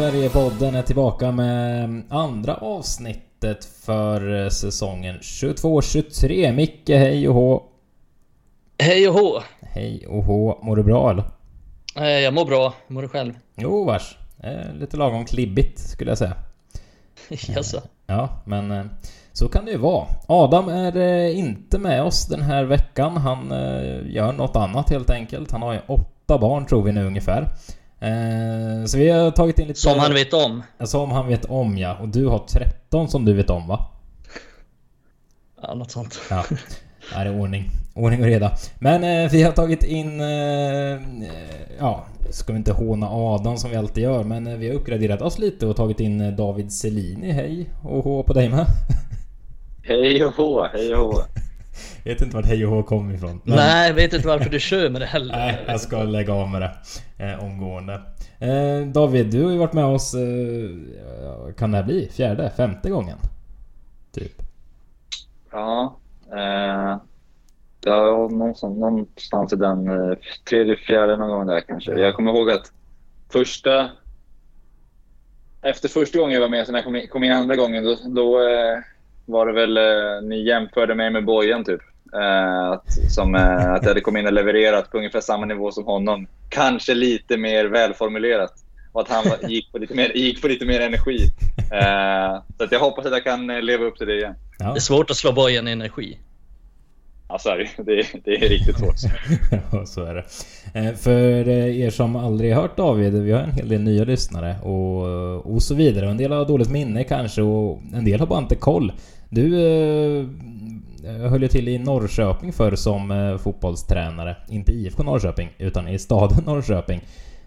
Sverige-podden är tillbaka med andra avsnittet för säsongen 22-23. Micke, hej och hå. Hej och hå. Hej och hå. Mår du bra eller? Eh, Jag mår bra. Mår du själv? Jo, vars. Eh, Lite lagom klibbigt skulle jag säga. Jaså? Ja, men eh, så kan det ju vara. Adam är eh, inte med oss den här veckan. Han eh, gör något annat helt enkelt. Han har ju åtta barn tror vi nu ungefär. Eh, Så vi har tagit in lite... Som han vet om. Som han vet om ja. Och du har 13 som du vet om va? Ja, något sånt. Ja. Här är ordning. Ordning och reda. Men eh, vi har tagit in... Eh, ja, ska vi inte håna Adam som vi alltid gör, men eh, vi har uppgraderat oss lite och tagit in eh, David Selini. Hej och hå på dig med. Hej och hå, hej och hå. Jag vet inte vart hej och hå kom ifrån. men- Nej, jag vet inte varför du kör med det heller. Nej, jag ska lägga av med det eh, omgående. Eh, David, du har ju varit med oss... Eh, kan det här bli? Fjärde? Femte gången? Typ. Ja, eh, ja någonstans, någonstans i den eh, tredje, fjärde någon gång där kanske. Jag kommer ihåg att första... Efter första gången jag var med, sen jag kom in, kom in andra gången, då, då eh, var det väl... Eh, ni jämförde mig med Bojan typ. Eh, att, som, eh, att jag hade kommit in och levererat på ungefär samma nivå som honom. Kanske lite mer välformulerat. Och att han gick, på lite mer, gick på lite mer energi. Så att jag hoppas att jag kan leva upp till det igen. Ja. Det är svårt att slå bojen i energi. Ja, sorry. Det, är- det är riktigt svårt. Ja, så är det. Eh, för eh, er som aldrig hört David, vi har en hel del nya lyssnare och, eh, och så vidare. En del har dåligt minne kanske och en del har bara inte koll. Du eh, höll ju till i Norrköping förr som eh, fotbollstränare. Inte IFK Norrköping, utan i staden Norrköping.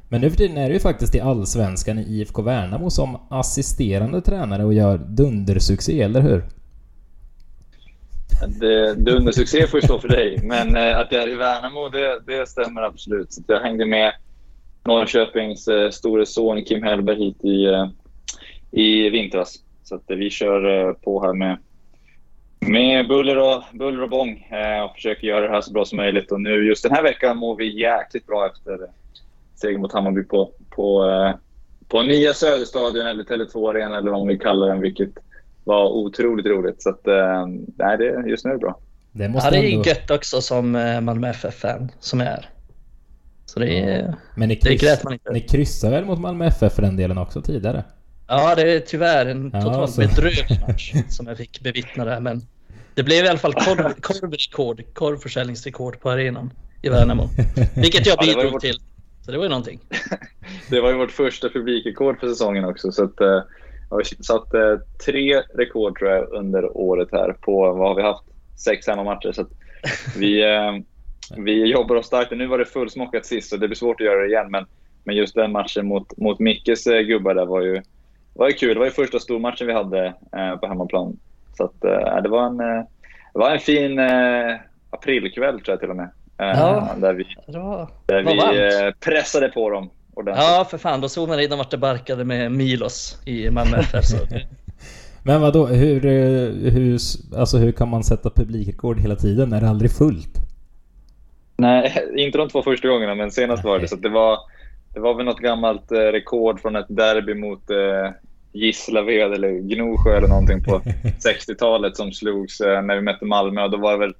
Men nu för tiden är du ju faktiskt i Allsvenskan i IFK Värnamo som assisterande tränare och gör dundersuccé, eller hur? Det, dundersuccé får ju stå för dig, men eh, att jag är i Värnamo, det, det stämmer absolut. Så jag hängde med Norrköpings eh, store son Kim Hellberg hit i, eh, i vintras. Så att eh, vi kör eh, på här med, med buller, och, buller och bång eh, och försöker göra det här så bra som möjligt. Och nu just den här veckan mår vi jäkligt bra efter eh, seger mot Hammarby på, på, eh, på nya Söderstadion eller Tele2 Arena eller vad man vill kalla den, vilket var otroligt roligt. Så att, eh, nej, det, just nu är det bra. Det Ja, måste det är ändå... gött också som eh, Malmö FF-fan som jag är. Så det är... Men ni, Det kryss, grät man inte. ni kryssar väl mot Malmö FF för den delen också tidigare? Ja, det är tyvärr en Ja, totalt så- bedrövlig match som jag fick bevittna där. Men det blev i alla fall korv, korvrekord, korvförsäljningsrekord på arenan i Värnamo. Vilket jag Ja, det bidrog vårt- till. Så det var ju någonting. Det var ju vårt första publikrekord för säsongen också. Så att, eh, har satt eh, tre rekord tror jag under året här på, vad har vi haft? Sex hemmamatcher. Så vi, eh, vi jobbar oss starkt. Nu var det fullsmockat sist så det blir svårt att göra det igen. Men, men just den matchen mot, mot Mickes eh, gubbar där var ju, var ju kul. Det var ju första stormatchen vi hade eh, på hemmaplan. Så att, eh, det, var en, eh, det var en fin aprilkväll tror jag till och med. Ja. Där vi, där vi pressade på dem ordentligt. Ja, för fan. Då såg man redan vart det barkade med Milos i Malmö FF. Men vad då? Hur, hur, alltså hur kan man sätta publikrekord hela tiden när det aldrig är fullt? Nej, inte de två första gångerna, men senast var det. Så att det, var, det var väl något gammalt eh, rekord från ett derby mot eh, Gislaved eller Gnosjö eller någonting på 60-talet som slogs eh, när vi mötte Malmö. Och då var det väl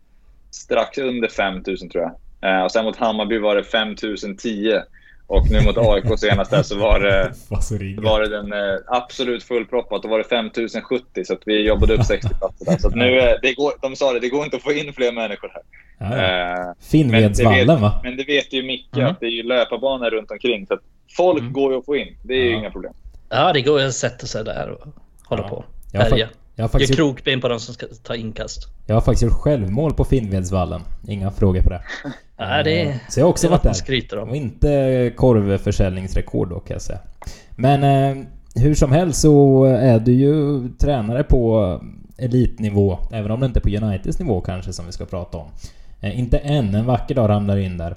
strax under 5000 tror jag. Eh, och sen mot Hammarby var det 5010. Och nu mot AIK senast där så var det, var det den eh, absolut fullproppat. Då var det 5070 så att vi jobbade upp 60 platser där. Så att nu, eh, det går, de sa det, det går inte att få in fler människor här. Ja. Eh, Finnvedsvallen men det vet, va? Men det vet ju Micke Mm. att det är ju löparbanor runt omkring. Så att folk Mm. går ju att få in. Det är ju Ja. inga problem. Ja, det går ju att sätta sig där och hålla Ja. på. Jag har, Härja. jag, har Gör faktiskt, gjort- krokben på de som ska ta inkast. jag har faktiskt gjort självmål på Finnvedsvallen. Inga frågor på det. Ja, det, Eh, Så jag har också är varit där. skryter om. Och inte korvförsäljningsrekord då kan jag säga. Men eh, hur som helst så är du ju tränare på elitnivå. Även om det inte är på Uniteds nivå kanske som vi ska prata om. Eh, inte än, en vacker dag ramlar in där.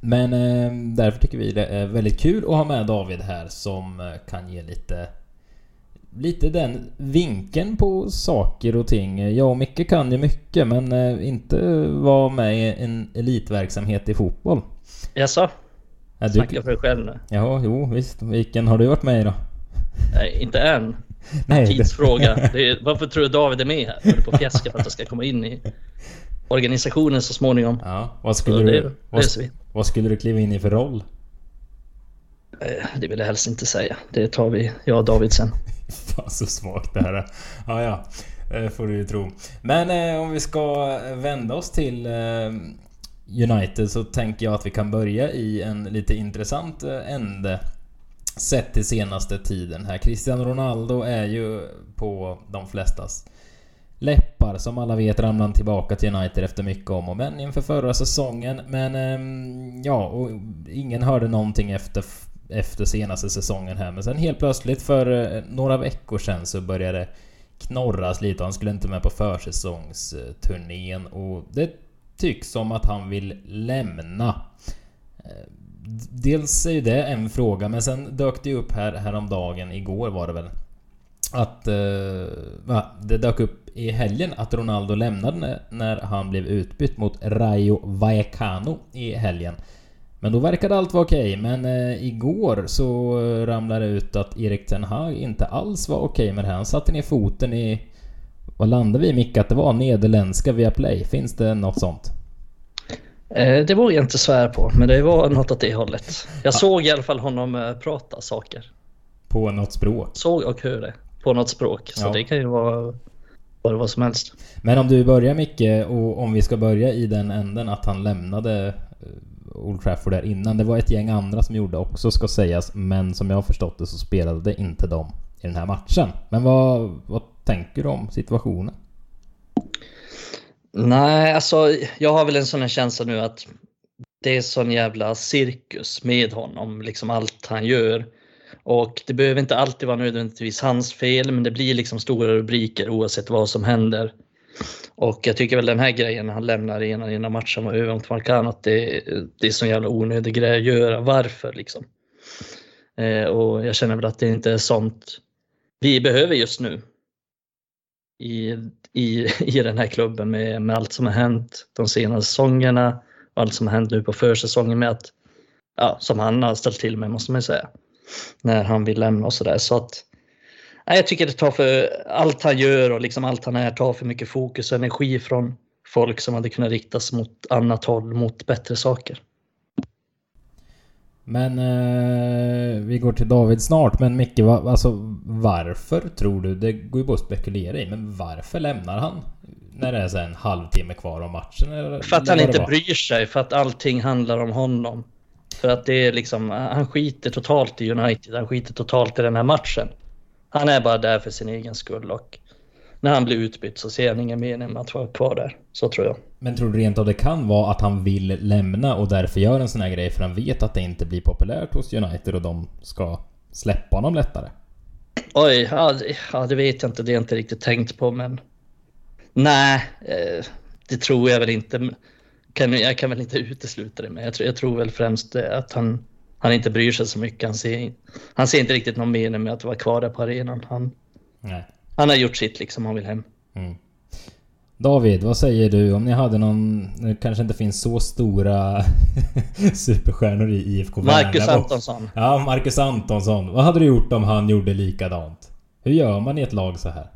Men eh, därför tycker vi det är väldigt kul att ha med David här som eh, kan ge lite Lite den vinkeln på saker och ting. Jag och Micke kan ju mycket men eh, inte vara med i en elitverksamhet i fotboll. Jaså? Ja, du- Snacka för dig själv nu. Ja, jo visst. Vilken har du varit med i då? Nej, inte än. Nej, det- Tidsfråga. Det är, varför tror du David är med här? Håller på att fjäska för att jag ska komma in i organisationen så småningom. Ja, vad Så skulle, det du, vad, löser vi. vad skulle du kliva in i för roll? Eh, Det vill jag helst inte säga. Det tar vi, jag och David sen. Fan så svagt det här. Ja, ja. Det får du ju tro. Men eh, om vi ska vända oss till eh, United så tänker jag att vi kan börja i en lite intressant eh, ände. Sett till senaste tiden här. Cristiano Ronaldo är ju på de flestas läppar. Som alla vet ramlade han tillbaka till United efter mycket om och men inför förra säsongen. Men eh, ja, och ingen hörde någonting efter, efter senaste säsongen här. Men sen helt plötsligt för eh, några veckor sedan så började det knorras lite. Han skulle inte med på försäsongsturnén och det tycks som att han vill lämna. Eh, dels är ju det en fråga, men sen dök det ju upp här häromdagen, igår var det väl. Att... Eh. Det dök upp i helgen att Ronaldo lämnade när- när han blev utbytt mot Rayo Vallecano i helgen. Men då verkade allt vara okej, men eh, igår så ramlade det ut att Erik Ten Hag inte alls var okej med det här. Han satte ner foten i... Vad landade vi Micke? Att det var nederländska via Play. Finns det något sånt? Eh, Det vågar jag inte svära på, men det var något åt det hållet. Jag såg i alla fall honom eh, prata saker. På något språk? Såg och hörde på något språk. Så Ja. det kan ju vara vad det var som helst. Men om du börjar Micke, och om vi ska börja i den änden att han lämnade eh, Old Trafford där innan. Det var ett gäng andra som gjorde också ska sägas, men som jag har förstått det så spelade inte de i den här matchen. Men vad, vad tänker du om situationen? Nej, alltså jag har väl en sån här känsla nu att det är sån jävla cirkus med honom, liksom allt han gör. Och det behöver inte alltid vara nödvändigtvis hans fel, men det blir liksom stora rubriker oavsett vad som händer. Och jag tycker väl den här grejen när han lämnar innan, innan matchen var över mot Marcano, att det, det är sån jävla onödig grej att göra. Varför liksom? Eh, och jag känner väl att det inte är sånt vi behöver just nu i, i, i den här klubben med, med allt som har hänt de senaste säsongerna och allt som har hänt nu på försäsongen med att, ja, som han har ställt till med måste man ju säga, när han vill lämna och sådär. Så att, jag tycker det tar för, allt han gör och liksom allt han är tar för mycket fokus och energi från folk som hade kunnat riktas mot annat håll, mot bättre saker. Men eh, vi går till David snart, men Micke, va, alltså varför tror du? Det går ju bara att spekulera i, men varför lämnar han? När det är så en halvtimme kvar av matchen? Eller, För att han inte var? bryr sig, för att allting handlar om honom. För att det är liksom, han skiter totalt i United, han skiter totalt i den här matchen. Han är bara där för sin egen skull och när han blir utbytt så ser han ingen mening med att vara kvar där. Så tror jag. Men tror du rent av det kan vara att han vill lämna och därför gör en sån här grej för han vet att det inte blir populärt hos United och de ska släppa honom lättare? Oj, ja, det- vet jag inte, det har jag inte riktigt tänkt på men nej, eh, det tror jag väl inte. Jag kan väl inte utesluta det men jag tror, jag tror väl främst att han, han inte bryr sig så mycket. Han ser, han ser inte riktigt någon mening med att vara kvar där på arenan. Han, Nej. han har gjort sitt liksom, han vill hem. Mm. David, vad säger du om ni hade någon... Det kanske inte finns så stora superstjärnor i IFK Marcus Värnamo. Antonsson. Ja, Marcus Antonsson. Vad hade du gjort om han gjorde likadant? Hur gör man i ett lag så här?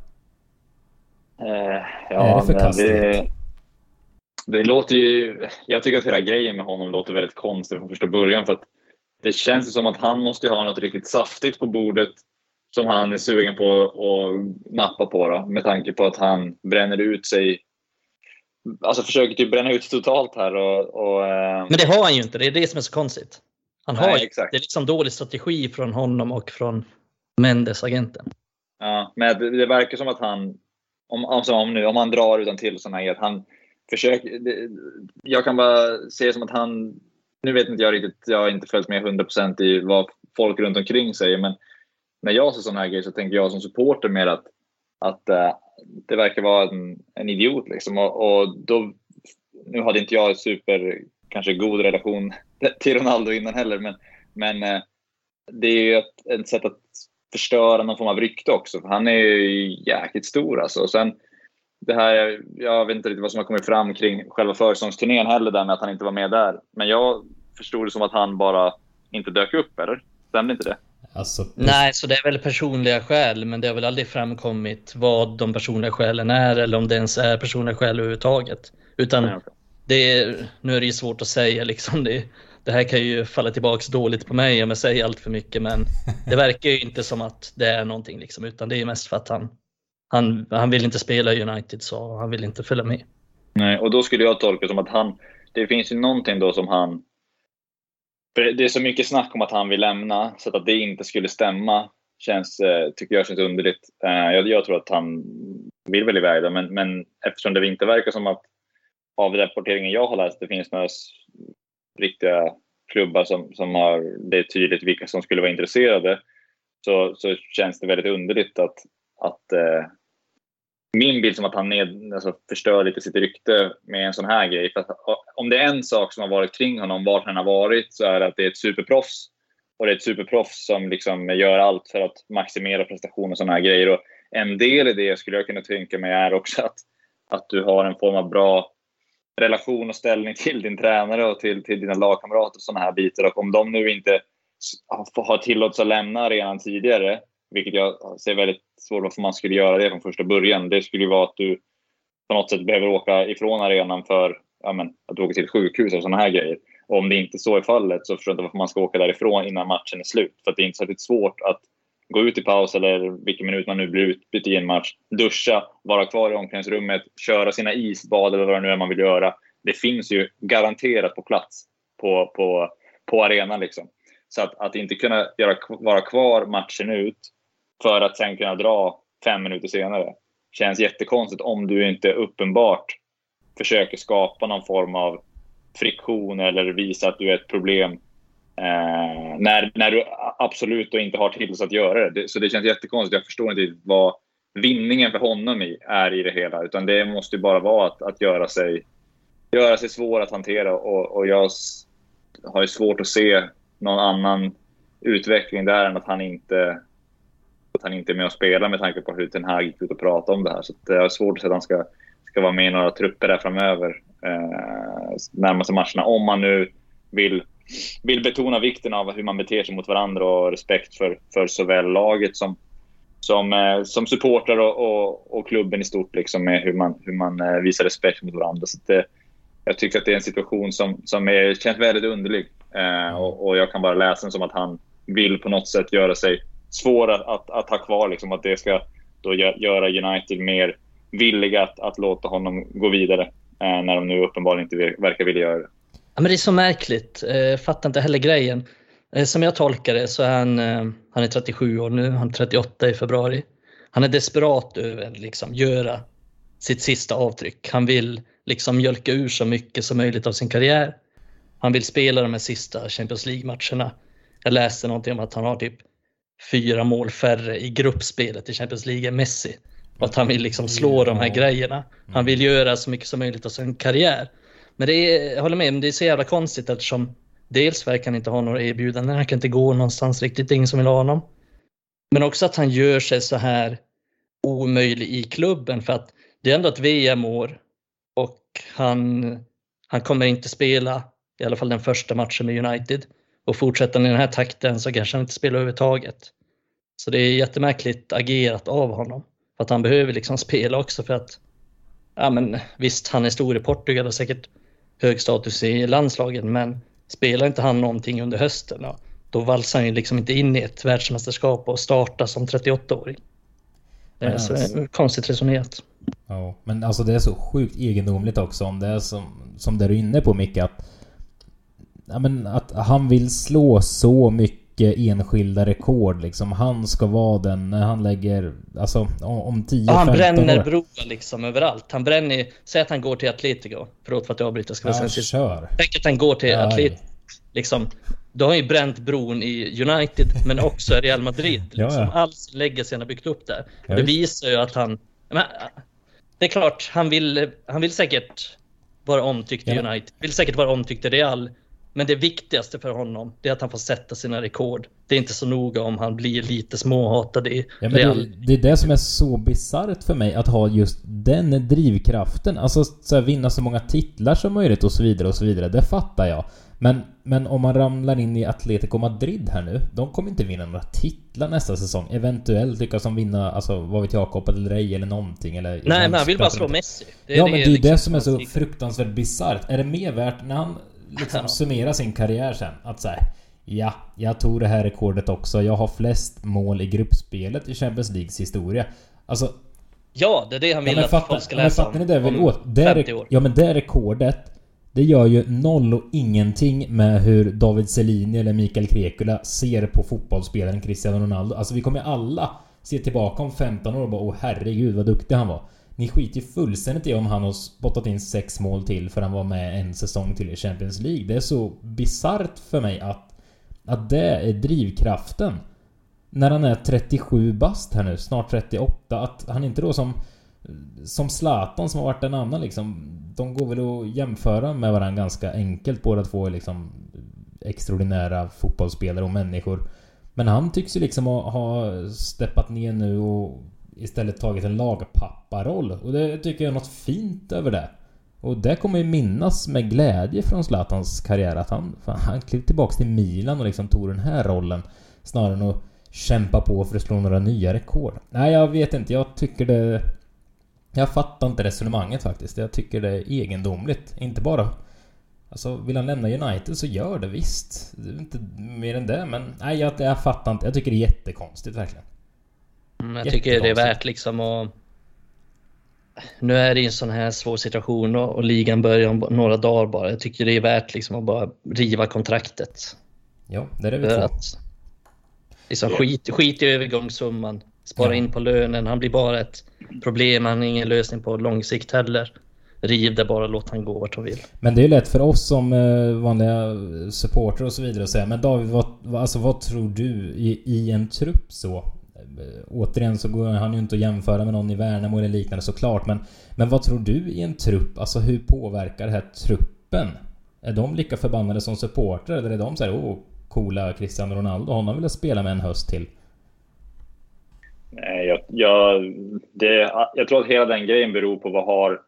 Eh, Är ja, det förkastligt? det låter ju... Jag tycker att hela grejen med honom låter väldigt konstigt från första början. För att det känns ju som att han måste ha något riktigt saftigt på bordet som han är sugen på att nappa på. Då, med tanke på att han bränner ut sig. Alltså försöker typ bränna ut sig totalt här. Och, och, eh, Men det har han ju inte, det är det som är så konstigt. Han har, Nej, exakt. Det är liksom dålig strategi från honom och från Mendes, agenten. Ja, men det, det verkar som att han, om, alltså om, nu, om han drar utan till sådana här, han försöker, det, jag kan bara se det som att han, nu vet inte jag riktigt, jag har inte följt med 100% i vad folk runt omkring säger, men när jag ser sådana här grejer så tänker jag som supporter mer att, att eh, det verkar vara en, en idiot liksom. Och, och då, nu hade inte jag super, kanske god relation till Ronaldo innan heller, men, men eh, det är ju ett, ett sätt att förstöra någon form av rykte också. För han är ju jäkligt stor alltså. Och sen det här, jag vet inte riktigt vad som har kommit fram kring själva försäsongsturnén heller där med att han inte var med där. Men jag förstod det som att han bara inte dök upp, eller? Stämde inte det? Alltså, Nej, så det är väl personliga skäl, men det har väl aldrig framkommit vad de personliga skälen är eller om det ens är personliga skäl överhuvudtaget. Utan Nej, okej. det är, nu är det ju svårt att säga liksom. Det, det här kan ju falla tillbaks dåligt på mig om jag säger allt för mycket, men det verkar ju inte som att det är någonting liksom, utan det är mest för att han, han, han vill inte spela i United så han vill inte följa med. Nej, och då skulle jag tolka det som att han... Det finns ju någonting då som han... Det är så mycket snack om att han vill lämna, så att det inte skulle stämma känns, eh, tycker jag känns underligt. Eh, jag, jag tror att han vill väl iväg då, men, men eftersom det inte verkar som att av rapporteringen jag har läst, det finns några riktiga klubbar som, som har, det är tydligt vilka som skulle vara intresserade, så, så känns det väldigt underligt att, att eh, min bild som att han ned, alltså förstör lite sitt rykte med en sån här grej. För att, om det är en sak som har varit kring honom, vart han har varit, så är det att det är ett superproffs. Och det är ett superproffs som liksom gör allt för att maximera prestation och såna här grejer. Och en del i det skulle jag kunna tänka mig är också att, att du har en form av bra relation och ställning till din tränare och till, till dina lagkamrater och såna här bitar. Och om de nu inte har- har tillåtits att lämna arenan tidigare, vilket jag ser väldigt svårt varför man skulle göra det från första början. Det skulle ju vara att du på något sätt behöver åka ifrån arenan för ja, men, att du åker till ett sjukhus och sådana här grejer. Och om det inte så är fallet så förstår jag inte varför man ska åka därifrån innan matchen är slut. För att det är inte särskilt svårt att gå ut i paus eller vilken minut man nu blir utbytt i en match, duscha, vara kvar i omklädningsrummet, köra sina isbad eller vad det nu är man vill göra. Det finns ju garanterat på plats på, på, på arenan. Liksom. Så att, att inte kunna göra, vara kvar matchen ut för att sen kunna dra fem minuter senare känns jättekonstigt om du inte uppenbart försöker skapa någon form av friktion eller visa att du är ett problem eh, när, när du absolut då inte har tillåtelse att göra det. det. Så det känns jättekonstigt. Jag förstår inte vad vinningen för honom i, är i det hela. Utan det måste ju bara vara att, att göra, sig, göra sig svår att hantera. Och, och jag har ju svårt att se någon annan utveckling där än att han inte att han inte är med och spelar med tanke på hur Ten Hag gick ut och pratade om det här. Så det är svårt att se att han ska, ska vara med i några trupper där framöver eh, närmaste matcherna. Om man nu vill, vill betona vikten av hur man beter sig mot varandra och respekt för, för såväl laget som, som, eh, som supportrar och, och, och klubben i stort. Liksom, med hur man, hur man eh, visar respekt mot varandra. Så det, jag tycker att det är en situation som, som är, känns väldigt underlig. Eh, och, och jag kan bara läsa den som att han vill på något sätt göra sig svår att, att, att ha kvar. Liksom, att det ska då göra United mer villiga att, att låta honom gå vidare. Eh, när de nu uppenbarligen inte verkar vilja göra det. Ja, men det är så märkligt. Eh, fattar inte heller grejen. Eh, som jag tolkar det så är han, eh, han är 37 år nu, han är 38 i februari. Han är desperat över att liksom göra sitt sista avtryck. Han vill liksom mjölka ur så mycket som möjligt av sin karriär. Han vill spela de här sista Champions League-matcherna. Jag läste någonting om att han har typ fyra mål färre i gruppspelet i Champions League än Messi. Och att han vill liksom slå de här grejerna. Han vill göra så mycket som möjligt av sin karriär. Men det är, jag håller med, men det är så jävla konstigt eftersom dels verkar han inte ha några erbjudanden, han kan inte gå någonstans riktigt, det är ingen som vill ha honom. Men också att han gör sig så här omöjlig i klubben för att det är ändå ett VM-år och han, han kommer inte spela i alla fall den första matchen med United. Och fortsätter han i den här takten så kanske han inte spelar överhuvudtaget. Så det är jättemärkligt agerat av honom. För att han behöver liksom spela också för att ja men visst, han är stor i Portugal och säkert hög status i landslagen, men spelar inte han någonting under hösten, då valsar han ju liksom inte in i ett världsmästerskap och startar som 38-åring. Det är så alltså- konstigt resonerat. Ja, men alltså det är så sjukt egendomligt också om det är som, som det du är inne på Micke att... Ja men att han vill slå så mycket enskilda rekord liksom. Han ska vara den när han lägger... Alltså om- om 10-15 Ja, han bränner år. broar liksom överallt. Han bränner, säg att han går till Atletico. Förlåt för att jag avbryter, ska Ja, kör. Tänk att han går till. Atletico. Liksom, då har han ju bränt bron i United, men också i Real Madrid. Ja, Liksom. ja. All sin legacy han har byggt upp där. Ja, det visar ju att han... Men, det är klart, han vill, han vill säkert vara omtyckt i Ja. United. Vill säkert vara omtyckt i Real. Men det viktigaste för honom, är att han får sätta sina rekord. Det är inte så noga om han blir lite småhatad i ja, det, det, är det som är så bisarrt för mig, att ha just den drivkraften. Alltså så här, vinna så många titlar som möjligt och så vidare och så vidare. Det fattar jag. Men, men om man ramlar in i Atletico Madrid här nu. De kommer inte vinna några titlar nästa säsong. Eventuellt lyckas de vinna, alltså vad vet jag, Copa del Rey eller någonting. Eller Nej, men han vill bara slå Messi. Det ja, men det är liksom det som är så fruktansvärt bisarrt. Är det mer värt när han liksom ja. summerar sin karriär sen? Att säga Ja, jag tog det här rekordet också. Jag har flest mål i gruppspelet i Champions Leagues historia. Alltså... Ja, det är det han vill ja, att folk ska läsa men fattar ni det vill åt? Det, ja, men det rekordet det gör ju noll och ingenting med hur David Selini eller Mikael Krekula ser på fotbollsspelaren Cristiano Ronaldo. Alltså vi kommer alla se tillbaka om 15 år och bara åh herregud vad duktig han var. Ni skiter ju fullständigt i om han har spottat in sex mål till för han var med en säsong till i Champions League. Det är så bisarrt för mig att, att det är drivkraften. När han är 37 bast här nu, snart 38, att han inte då som som Zlatan som har varit en annan liksom. De går väl att jämföra med varandra ganska enkelt. Båda två är liksom extraordinära fotbollsspelare och människor. Men han tycks ju liksom ha, ha steppat ner nu och istället tagit en lagpapparoll. Och det tycker jag är något fint över det. Och det kommer ju minnas med glädje från Zlatans karriär att han, fan, han klev tillbaks till Milan och liksom tog den här rollen. Snarare än att kämpa på för att slå några nya rekord. Nej, jag vet inte. Jag tycker det... Jag fattar inte resonemanget faktiskt. Jag tycker det är egendomligt. Inte bara... Alltså, vill han lämna United så gör det visst. Det är inte mer än det, men... Nej, jag, jag fattar inte. Jag tycker det är jättekonstigt verkligen. Mm, jag tycker det är värt liksom att... Nu är det en sån här svår situation och, och ligan börjar om några dagar bara. Jag tycker det är värt liksom att bara riva kontraktet. Ja, det är det vi får. liksom, skit, skit i övergångssumman. Spara in på lönen. Han blir bara ett problem. Han har ingen lösning på lång sikt heller. Riv det bara, låt han gå vart han vill. Men det är lätt för oss som eh, vanliga supporter och så vidare att säga. Men David, vad, alltså, vad tror du i, i en trupp så? Eh, återigen så går han ju inte att jämföra med någon i Värnamo eller liknande såklart. Men, men vad tror du i en trupp? Alltså hur påverkar det här truppen? Är de lika förbannade som supportrar eller är de såhär oh, coola Cristiano Ronaldo, honom vill jag spela med en höst till? Nej, jag, jag, det, jag tror att hela den grejen beror på vad har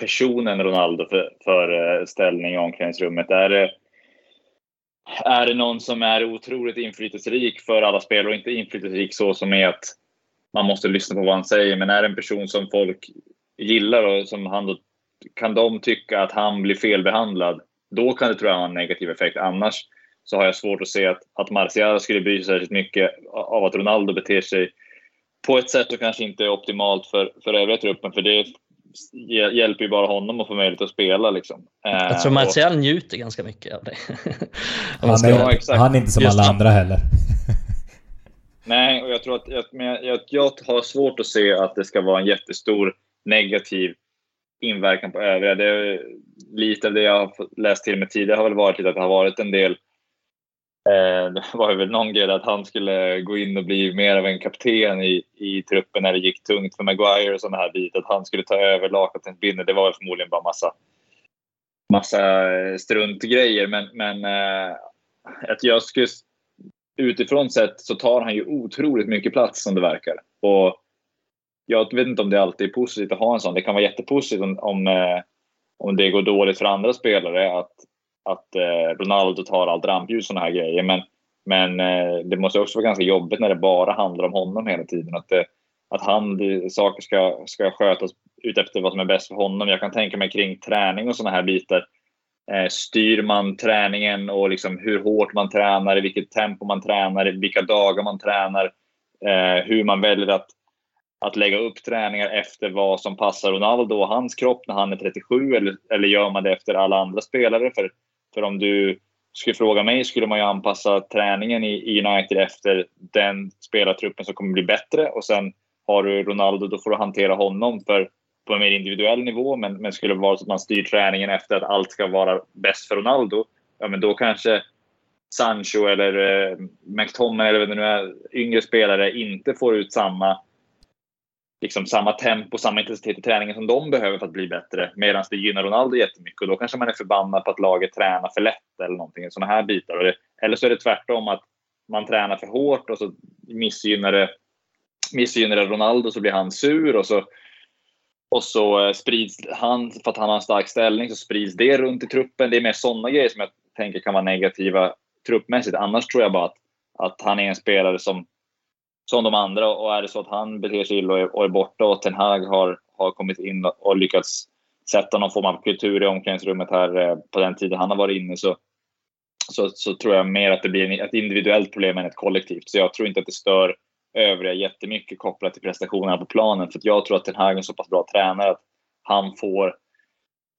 personen Ronaldo för, för eh, ställning i omklädningsrummet. Är det, är det någon som är otroligt inflytelserik för alla spelare och inte inflytelserik så som är att man måste lyssna på vad han säger, men är det en person som folk gillar och som han då, kan de tycka att han blir felbehandlad, då kan det tror jag ha en negativ effekt. Annars så har jag svårt att se att, att Martial skulle bry sig särskilt mycket av att Ronaldo beter sig på ett sätt som kanske inte är optimalt för, för övriga truppen, för det hjälper ju bara honom att få möjlighet att spela. Liksom. Jag tror Martial njuter ganska mycket av det. han, är, han är inte som Just alla andra heller. Nej, och jag tror att jag, men jag, jag har svårt att se att det ska vara en jättestor negativ inverkan på övriga. Det är, lite av det jag har läst till mig tidigare har väl varit lite att det har varit en del Eh, Eh, det var väl någon grej att han skulle gå in och bli mer av en kapten i, i truppen när det gick tungt för Maguire och sådana här bitar. Att han skulle ta över lagkaptensbindeln. Det var väl förmodligen bara massa, massa eh, struntgrejer. Men, men eh, att jag skulle, utifrån sett så tar han ju otroligt mycket plats som det verkar. Och jag vet inte om det alltid är positivt att ha en sån. Det kan vara jättepositivt om, om, om det går dåligt för andra spelare. Att, att eh, Ronaldo tar allt rampljus och såna här grejer. Men, men eh, det måste också vara ganska jobbigt när det bara handlar om honom hela tiden. Att, eh, att han, det, saker ska, ska skötas utefter vad som är bäst för honom. Jag kan tänka mig kring träning och såna här bitar. Eh, styr man träningen och liksom hur hårt man tränar, i vilket tempo man tränar, vilka dagar man tränar, eh, hur man väljer att att lägga upp träningar efter vad som passar Ronaldo och hans kropp när han är 37 eller, eller gör man det efter alla andra spelare? För för om du skulle fråga mig skulle man ju anpassa träningen i United efter den spelartruppen som kommer bli bättre och sen har du Ronaldo, då får du hantera honom för, på en mer individuell nivå. Men, men skulle det vara så att man styr träningen efter att allt ska vara bäst för Ronaldo, ja men då kanske Sancho eller eh, McTominay eller vad det nu är, yngre spelare inte får ut samma liksom samma tempo, samma intensitet i träningen som de behöver för att bli bättre. Medan det gynnar Ronaldo jättemycket och då kanske man är förbannad på att laget tränar för lätt eller någonting. Sådana här bitar. Det, eller så är det tvärtom att man tränar för hårt och så missgynnar det, missgynnar det Ronaldo så blir han sur och så och så eh, sprids han, för att han har en stark ställning, så sprids det runt i truppen. Det är mer sådana grejer som jag tänker kan vara negativa truppmässigt. Annars tror jag bara att, att han är en spelare som, som de andra och är det så att han beter sig illa och är, och är borta och Ten Hag har, har kommit in och lyckats sätta någon form av kultur i omklädningsrummet här eh, på den tiden han har varit inne så, så, så tror jag mer att det blir ett individuellt problem än ett kollektivt. Så jag tror inte att det stör övriga jättemycket kopplat till prestationerna på planen. För jag tror att Ten Hag är en så pass bra tränare att han får,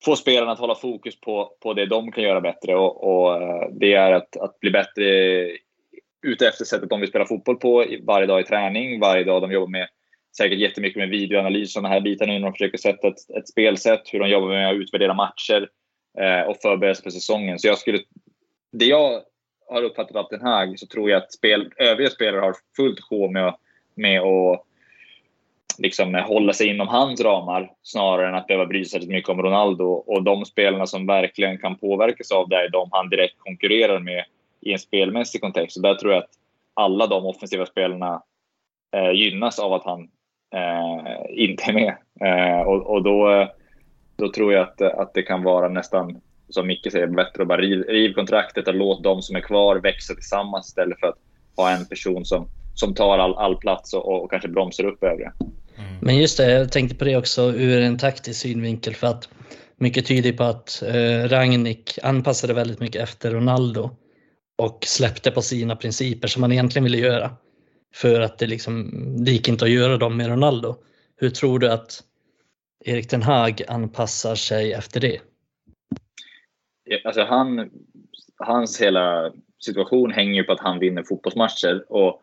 får spelarna att hålla fokus på, på det de kan göra bättre. Och, och eh, det är att, att bli bättre ute efter sättet de vill spela fotboll på varje dag i träning, varje dag de jobbar med säkert jättemycket med videoanalys och sådana här bitar nu när de försöker sätta ett, ett spelsätt, hur de jobbar med att utvärdera matcher eh, och förbereda sig för säsongen. Så jag skulle, det jag har uppfattat av Den Haag så tror jag att spel, övriga spelare har fullt sjå med, med att liksom hålla sig inom hans ramar snarare än att behöva bry sig mycket om Ronaldo. Och de spelarna som verkligen kan påverkas av det är de han direkt konkurrerar med i en spelmässig kontext. Så där tror jag att alla de offensiva spelarna eh, gynnas av att han eh, inte är med. Eh, och, och då, då tror jag att, att det kan vara nästan som Micke säger, bättre att bara riv, riv kontraktet och låt de som är kvar växa tillsammans istället för att ha en person som, som tar all, all plats och, och kanske bromsar upp övriga. Mm. Men just det, jag tänkte på det också ur en taktisk synvinkel för att mycket tyder på att eh, Rangnick anpassade väldigt mycket efter Ronaldo och släppte på sina principer som han egentligen ville göra. För att det, liksom, det gick inte att göra dem med Ronaldo. Hur tror du att Erik Ten Hag anpassar sig efter det? alltså han, hans hela situation hänger ju på att han vinner fotbollsmatcher. Och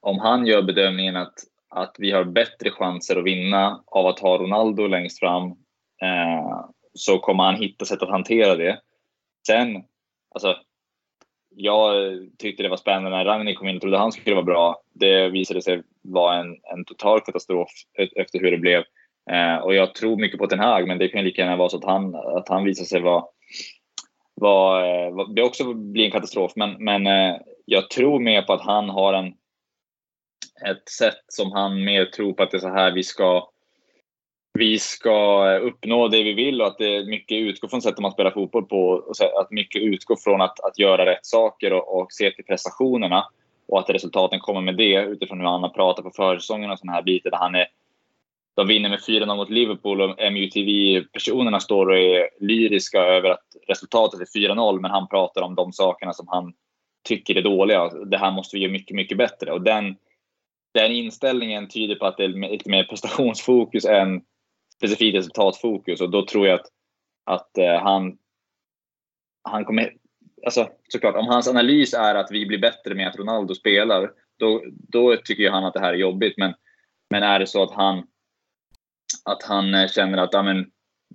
om han gör bedömningen att, att vi har bättre chanser att vinna av att ha Ronaldo längst fram eh, så kommer han hitta sätt att hantera det. Sen, alltså, jag tyckte det var spännande när Ragnhild kom in och trodde han skulle vara bra. Det visade sig vara en, en total katastrof e-, efter hur det blev. Eh, och jag tror mycket på Ten Hag, men det kan lika gärna vara så att han, att han visar sig vara var, eh, var, det också blir en katastrof. Men, men eh, jag tror mer på att han har en, ett sätt som han mer tror på att det är så här vi ska vi ska eh, uppnå det vi vill och att det mycket utgår från sättet man spelar fotboll på. Och att mycket utgår från att, att göra rätt saker och, och se till prestationerna. Och att resultaten kommer med det utifrån hur han har pratat på försäsongen och sådana här bitar. Där han är de vinner med 4-0 mot Liverpool och MUTV-personerna står och är lyriska över att resultatet är 4-0 men han pratar om de sakerna som han tycker är dåliga. Det här måste vi göra mycket, mycket bättre. Och den, den inställningen tyder på att det är lite mer prestationsfokus än specifikt resultatfokus och då tror jag att, att eh, han, han kommer... Alltså såklart, om hans analys är att vi blir bättre med att Ronaldo spelar, då, då tycker han att det här är jobbigt. Men, men är det så att han att han eh, känner att amen,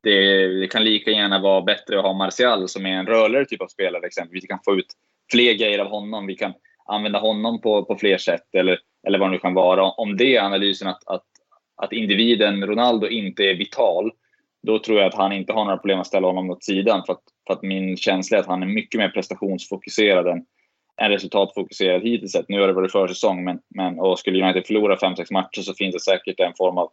det, det, kan lika gärna vara bättre att ha Martial som är en rörligare typ av spelare exempelvis. Vi kan få ut fler grejer av honom. Vi kan använda honom på, på fler sätt eller, eller vad det nu kan vara. Om det är analysen att, att, att individen Ronaldo inte är vital, då tror jag att han inte har några problem att ställa honom åt sidan. För att, för att min känsla är att han är mycket mer prestationsfokuserad än, än resultatfokuserad hittills sett. Nu har det varit försäsong, men, men och skulle United förlora 5-6 matcher så finns det säkert en form av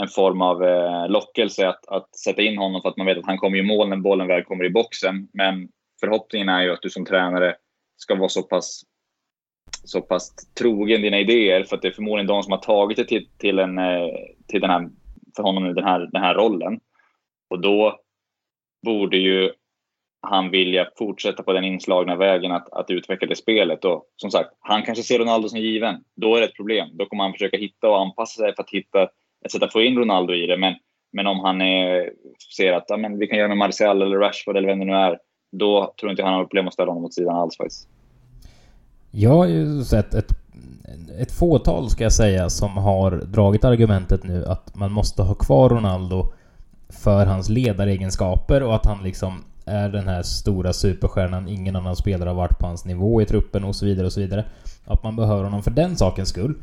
en form av eh, lockelse att, att sätta in honom för att man vet att han kommer i mål när bollen väl kommer i boxen. Men förhoppningen är ju att du som tränare ska vara så pass, så pass trogen dina idéer för att det är förmodligen de som har tagit dig till, till, en, eh, till den här, för honom den här, den här rollen. Och då borde ju han vilja fortsätta på den inslagna vägen att, att utveckla det spelet. Och som sagt, han kanske ser Ronaldo som given. Då är det ett problem. Då kommer han försöka hitta och anpassa sig för att hitta ett sätt att få in Ronaldo i det. Men, men om han är, ser att ja, men vi kan göra med Martial eller Rashford eller vem det nu är, då tror inte han har problem att ställa honom åt sidan alls faktiskt. Jag har ju sett ett, ett fåtal, ska jag säga, som har dragit argumentet nu att man måste ha kvar Ronaldo för hans ledaregenskaper och att han liksom är den här stora superstjärnan. Ingen annan spelare har varit på hans nivå i truppen och så vidare och så vidare. Att man behöver honom för den sakens skull.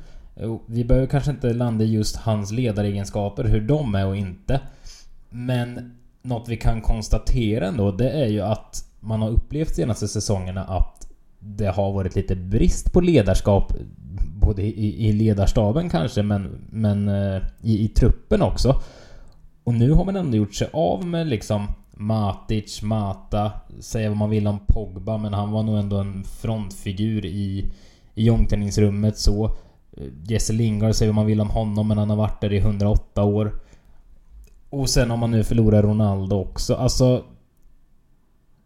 Vi behöver kanske inte landa i just hans ledaregenskaper, hur de är och inte. Men något vi kan konstatera ändå, det är ju att man har upplevt senaste säsongerna att det har varit lite brist på ledarskap både i, i ledarstaben kanske men, men eh, i, i truppen också. Och nu har man ändå gjort sig av med liksom Matic, Mata, säga vad man vill om Pogba men han var nog ändå en frontfigur i, i omklädningsrummet så. Eh, Jesse Lingard, säger vad man vill om honom men han har varit där i 108 år. Och sen om man nu förlorar Ronaldo också. Alltså...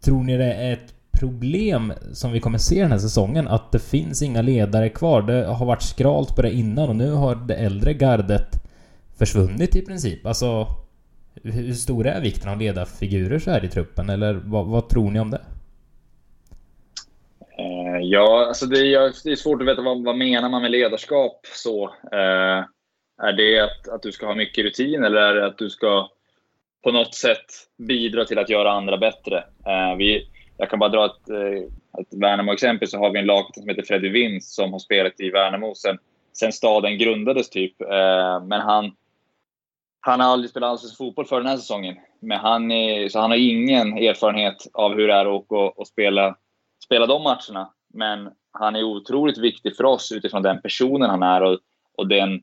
Tror ni det är ett problem som vi kommer se den här säsongen att det finns inga ledare kvar. Det har varit skralt på det innan och nu har det äldre gardet försvunnit i princip. Alltså hur stor är vikten av ledarfigurer så här i truppen eller vad, vad tror ni om det? Eh, ja, alltså det är, det är, svårt att veta vad, vad menar man med ledarskap så. eh, är det att, att du ska ha mycket rutin eller är det att du ska på något sätt bidra till att göra andra bättre? Eh, vi, jag kan bara dra ett, eh, ett Värnamo-exempel, så har vi en lagkapten som heter Freddy Vinst som har spelat i Värnamo sen, sen staden grundades typ. Eh, men han, han har aldrig spelat allsvensk fotboll för den här säsongen. Men han, är, så han har ingen erfarenhet av hur det är att och, och spela, spela de matcherna. Men han är otroligt viktig för oss utifrån den personen han är och, och den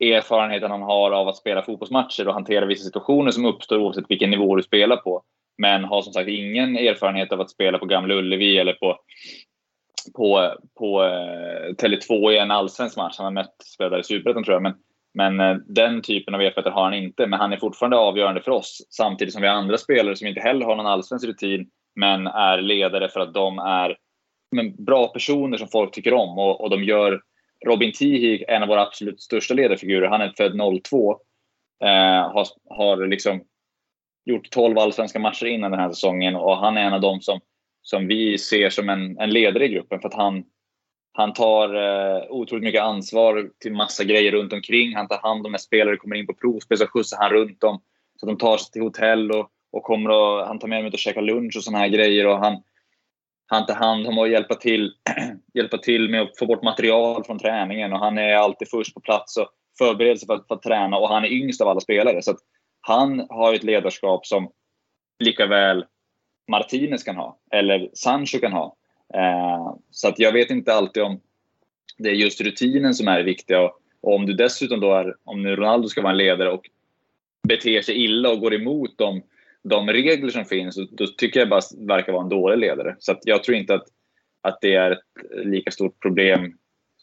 erfarenheten han har av att spela fotbollsmatcher och hantera vissa situationer som uppstår oavsett vilken nivå du spelar på. Men har som sagt ingen erfarenhet av att spela på Gamla Ullevi eller på, på, på eh, Tele2 i en allsvensk match. Han har mest spelat i Superettan tror jag. Men, men eh, den typen av erfarenhet har han inte. Men han är fortfarande avgörande för oss. Samtidigt som vi har andra spelare som inte heller har någon allsvensk rutin men är ledare för att de är men, bra personer som folk tycker om. Och, och de gör Robin Tihi, en av våra absolut största ledarfigurer, han är född 02. Eh, har, har liksom gjort 12 allsvenska matcher innan den här säsongen och han är en av dem som, som vi ser som en, en ledare i gruppen för att han, han tar eh, otroligt mycket ansvar till massa grejer runt omkring. Han tar hand om när spelare kommer in på provspel så skjutsar han runt dem. Så de tar sig till hotell och, och kommer och, han tar med dem ut och käkar lunch och såna här grejer. Och han, han tar hand om att hjälpa till, hjälpa till med att få bort material från träningen. Och han är alltid först på plats och förbereder sig för att, för att träna. Och han är yngst av alla spelare. Så han har ett ledarskap som lika väl Martinez kan ha, eller Sancho kan ha. Eh, så att jag vet inte alltid om det är just rutinen som är viktig. Och, och om du dessutom då är, om nu Ronaldo ska vara en ledare och beter sig illa och går emot de, de regler som finns, då, då tycker jag bara verkar vara en dålig ledare. Så att jag tror inte att, att det är ett lika stort problem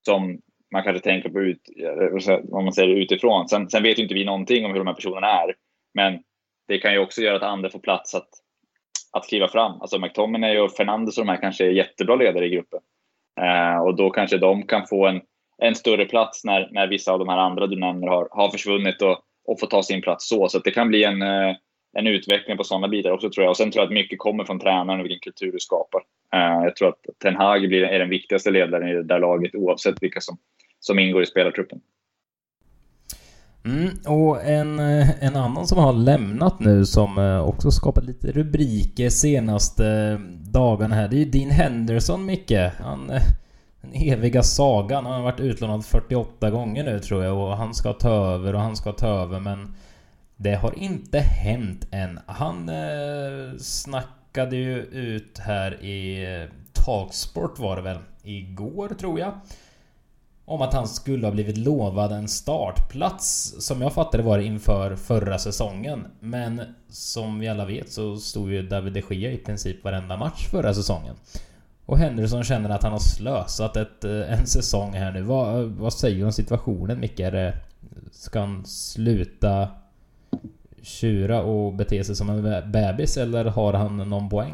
som man kanske tänker på ut, eh, om man säger utifrån. Sen, sen vet ju inte vi någonting om hur de här personerna är. Men det kan ju också göra att andra får plats att att kliva fram. Alltså McTominay och Fernandes och de här kanske är jättebra ledare i gruppen. Eh, och då kanske de kan få en, en större plats när, när vissa av de här andra du nämner har, har försvunnit och, och får ta sin plats så. Så det kan bli en, eh, en utveckling på sådana bitar också tror jag. Och sen tror jag att mycket kommer från tränaren och vilken kultur du skapar. Eh, jag tror att Ten Hag blir, är den viktigaste ledaren i det där laget oavsett vilka som, som ingår i spelartruppen. Mm, och en, eh, en annan som har lämnat nu som eh, också skapat lite rubriker senaste eh, dagarna här. Det är ju Dean Henderson, Micke. Han, den eviga sagan. Han har varit utlånad 48 gånger nu tror jag och han ska ta över och han ska ta över men det har inte hänt än. Han eh, snackade ju ut här i Talksport var det väl igår tror jag om att han skulle ha blivit lovad en startplats som jag fattade var inför förra säsongen. Men som vi alla vet så stod ju David de Gea i princip varenda match förra säsongen. Och Henderson känner att han har slösat ett, eh, en säsong här nu. Vad, vad säger du om situationen Micke? Ska han sluta tjura och bete sig som en bebis eller har han någon poäng?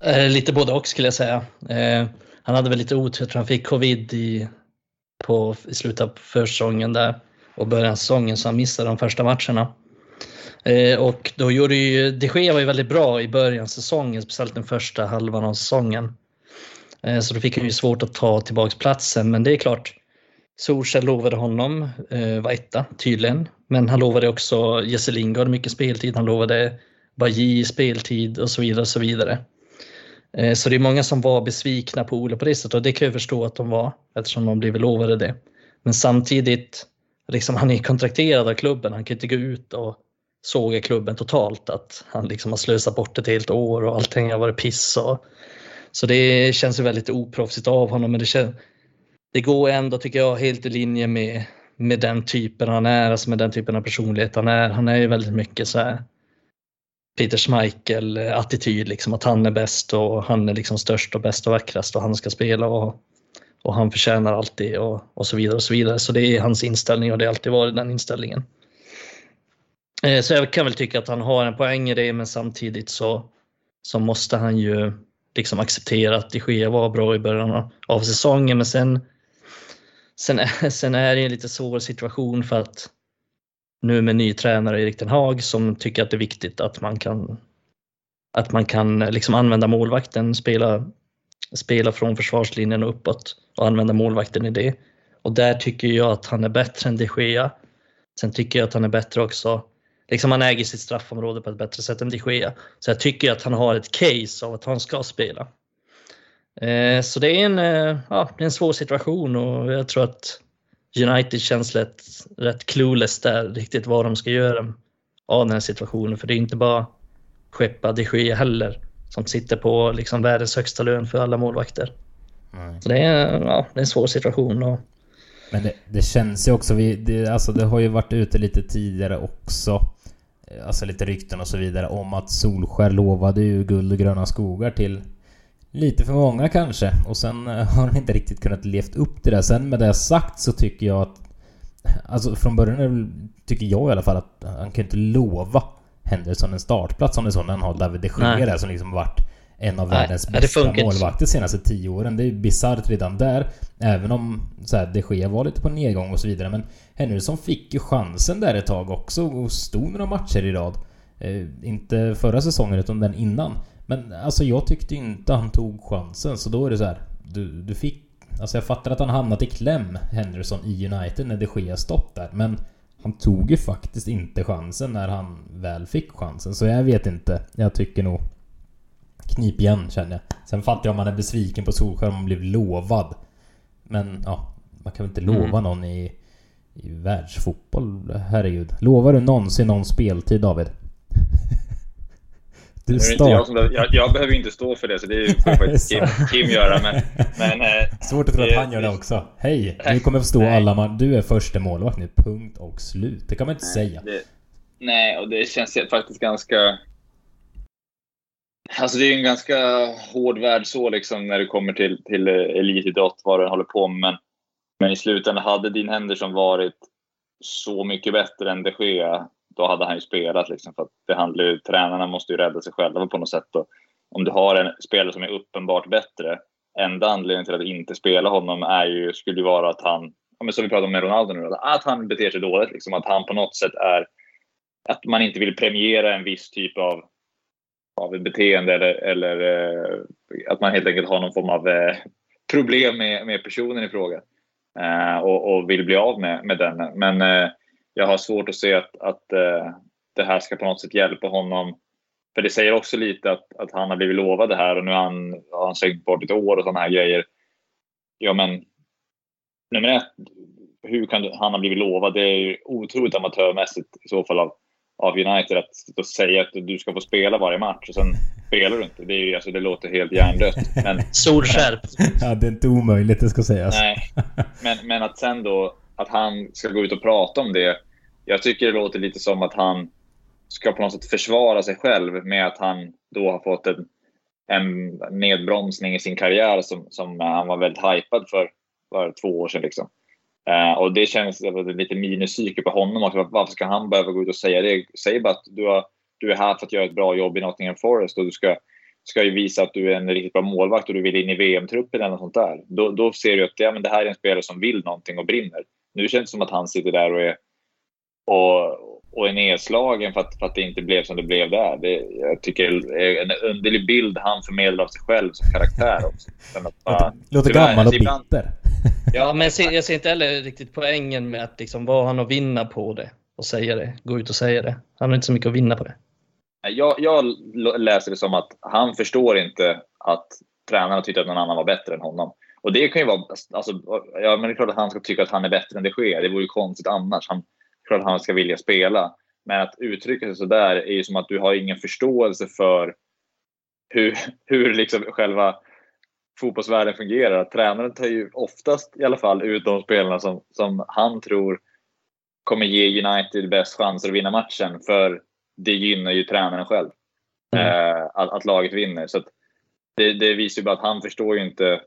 Eh, lite både och skulle jag säga. Eh, han hade väl lite otur, han fick covid i på, i slutet av försäsongen där och början av säsongen så han missade de första matcherna. Eh, och då gjorde ju, de Gea var ju väldigt bra i början av säsongen, speciellt den första halvan av säsongen. Eh, så då fick han ju svårt att ta tillbaks platsen, men det är klart. Solskjaer lovade honom, eh, var etta tydligen, men han lovade också Jesse Lingard mycket speltid, han lovade Bajy speltid och så vidare. Och så vidare. Eh, så det är många som var besvikna på Ole på det sättet och det kan jag förstå att de var eftersom de blev lovade det. Men samtidigt, liksom, han är kontrakterad av klubben. Han kan inte gå ut och såga klubben totalt. Att han liksom har slösat bort ett helt år och allting har varit piss. Och, så det känns ju väldigt oproffsigt av honom. Men det, känns, det går ändå, tycker jag, helt i linje med, med den typen han är, alltså med den typen av personlighet han är. Han är ju väldigt mycket så här Peter Schmeichel-attityd, eh, liksom att han är bäst och han är liksom störst och bäst och vackrast och han ska spela och, och han förtjänar alltid och, och så vidare och så vidare. Så det är hans inställning och det har alltid varit den inställningen. Eh, så jag kan väl tycka att han har en poäng i det, men samtidigt så, så måste han ju liksom acceptera att de Gea var bra i början av säsongen, men sen, sen, sen är det en lite svår situation för att nu med ny tränare Erik Den Haag som tycker att det är viktigt att man kan att man kan eh, liksom använda målvakten, spela, spela från försvarslinjen och uppåt och använda målvakten i det. Och där tycker jag att han är bättre än de Gea. Sen tycker jag att han är bättre också, liksom han äger sitt straffområde på ett bättre sätt än de Gea. Så jag tycker att han har ett case av att han ska spela. Eh, så det är en, eh, ja, det är en svår situation och jag tror att United känns rätt, rätt clueless där riktigt vad de ska göra av den här situationen. För det är inte bara skeppa de Gea heller som sitter på liksom världens högsta lön för alla målvakter. Nej. Så det är, ja, det är en svår situation. Och... Men det, det känns ju också, vi, det, alltså det har ju varit ute lite tidigare också. Alltså lite rykten och så vidare om att Solskär lovade ju guld och gröna skogar till Lite för många kanske. Och sen eh, har han inte riktigt kunnat levt upp till det. Sen med det sagt så tycker jag att... Alltså från början tycker jag i alla fall att han kan inte lova Henderson en startplats om det är så när han har David de Gea där som liksom varit en av Nej, världens bästa målvakter de senaste tio åren. Det är bisarrt redan där. Även om så här, de Gea var lite på nedgång och så vidare. Men Henderson fick ju chansen där ett tag också och stod några matcher i rad. Eh, inte förra säsongen utan den innan. Men alltså jag tyckte inte han tog chansen så då är det så här, Du, du fick... Alltså jag fattar att han hamnat i kläm, Henderson, i United när det sker stopp där. Men han tog ju faktiskt inte chansen när han väl fick chansen. Så jag vet inte. Jag tycker nog... Knip igen känner jag. Sen fattar jag om man är besviken på Solskjaer om man blev lovad. Men ja, man kan väl inte lova mm. någon i, i världsfotboll? Herregud. Lovar du någonsin någon speltid David? Du start... jag, som, jag, jag, behöver inte stå för det, så det får faktiskt Kim, Kim göra. Men, men, eh, Svårt att tro att han gör det också. Hej! Du kommer förstå nej. alla man... Du är första målvakt nu. Punkt och slut. Det kan man inte nej, säga. Det, nej, och det känns faktiskt ganska... Alltså det är en ganska hård värld så liksom när det kommer till, till elitidrott, vad den håller på med. Men, men i slutändan, hade din Henderson varit så mycket bättre än de Gea då hade han ju spelat. Liksom, för att det handlar ju, tränarna måste ju rädda sig själva på något sätt. Och om du har en spelare som är uppenbart bättre, enda anledningen till att inte spela honom är ju, skulle ju vara att han, ja, som vi pratade om med Ronaldo nu, att han beter sig dåligt. Liksom, att han på något sätt är, att man inte vill premiera en viss typ av, av beteende eller, eller eh, att man helt enkelt har någon form av eh, problem med, med personen i fråga. Eh, och, och, vill bli av med, med den. Men eh, jag har svårt att se att, att uh, det här ska på något sätt hjälpa honom. För det säger också lite att, att han har blivit lovad det här och nu har han, har han slängt bort ett år och sådana här grejer. Ja men, nummer ett, hur kan du, han ha blivit lovad? Det är ju otroligt amatörmässigt i så fall av, av United att, att säga att du ska få spela varje match och sen spelar du inte. Det, är, alltså, det låter helt hjärndött. Men, Solskärpt. ja, det är inte omöjligt, det ska sägas. Nej, men, men att sen då att han ska gå ut och prata om det jag tycker det låter lite som att han ska på något sätt försvara sig själv med att han då har fått en, en nedbromsning i sin karriär som, som han var väldigt hypad för, för två år sedan. Liksom. Uh, och det känns lite minuspsyke på honom också. Varför ska han behöva gå ut och säga det? Säg bara att du, har, du är här för att göra ett bra jobb i Nottingham Forest och du ska, ska ju visa att du är en riktigt bra målvakt och du vill in i VM-truppen eller något sånt där. Då, då ser du att ja, men det här är en spelare som vill någonting och brinner. Nu känns det som att han sitter där och är och, och är nedslagen för att, för att det inte blev som det blev där. Det, jag tycker det är en underlig bild han förmedlar av sig själv som karaktär också. Bara, Låter gammal och bitter. Ja, men jag ser, jag ser, inte heller riktigt poängen med att liksom, vad han att vinna på det och säga det, gå ut och säga det. Han har inte så mycket att vinna på det. Jag, jag läser det som att han förstår inte att tränarna tyckte att någon annan var bättre än honom. Och det kan ju vara, alltså, ja, men det är klart att han ska tycka att han är bättre än det sker. Det vore ju konstigt annars. Han, klart att han ska vilja spela. Men att uttrycka sig sådär är ju som att du har ingen förståelse för hur, hur liksom själva fotbollsvärlden fungerar. Tränaren tar ju oftast i alla fall ut de spelarna som, som han tror kommer ge United bäst chanser att vinna matchen. För det gynnar ju tränaren själv. Mm. Eh, att, att, laget vinner. Så det, det, visar ju bara att han förstår ju inte,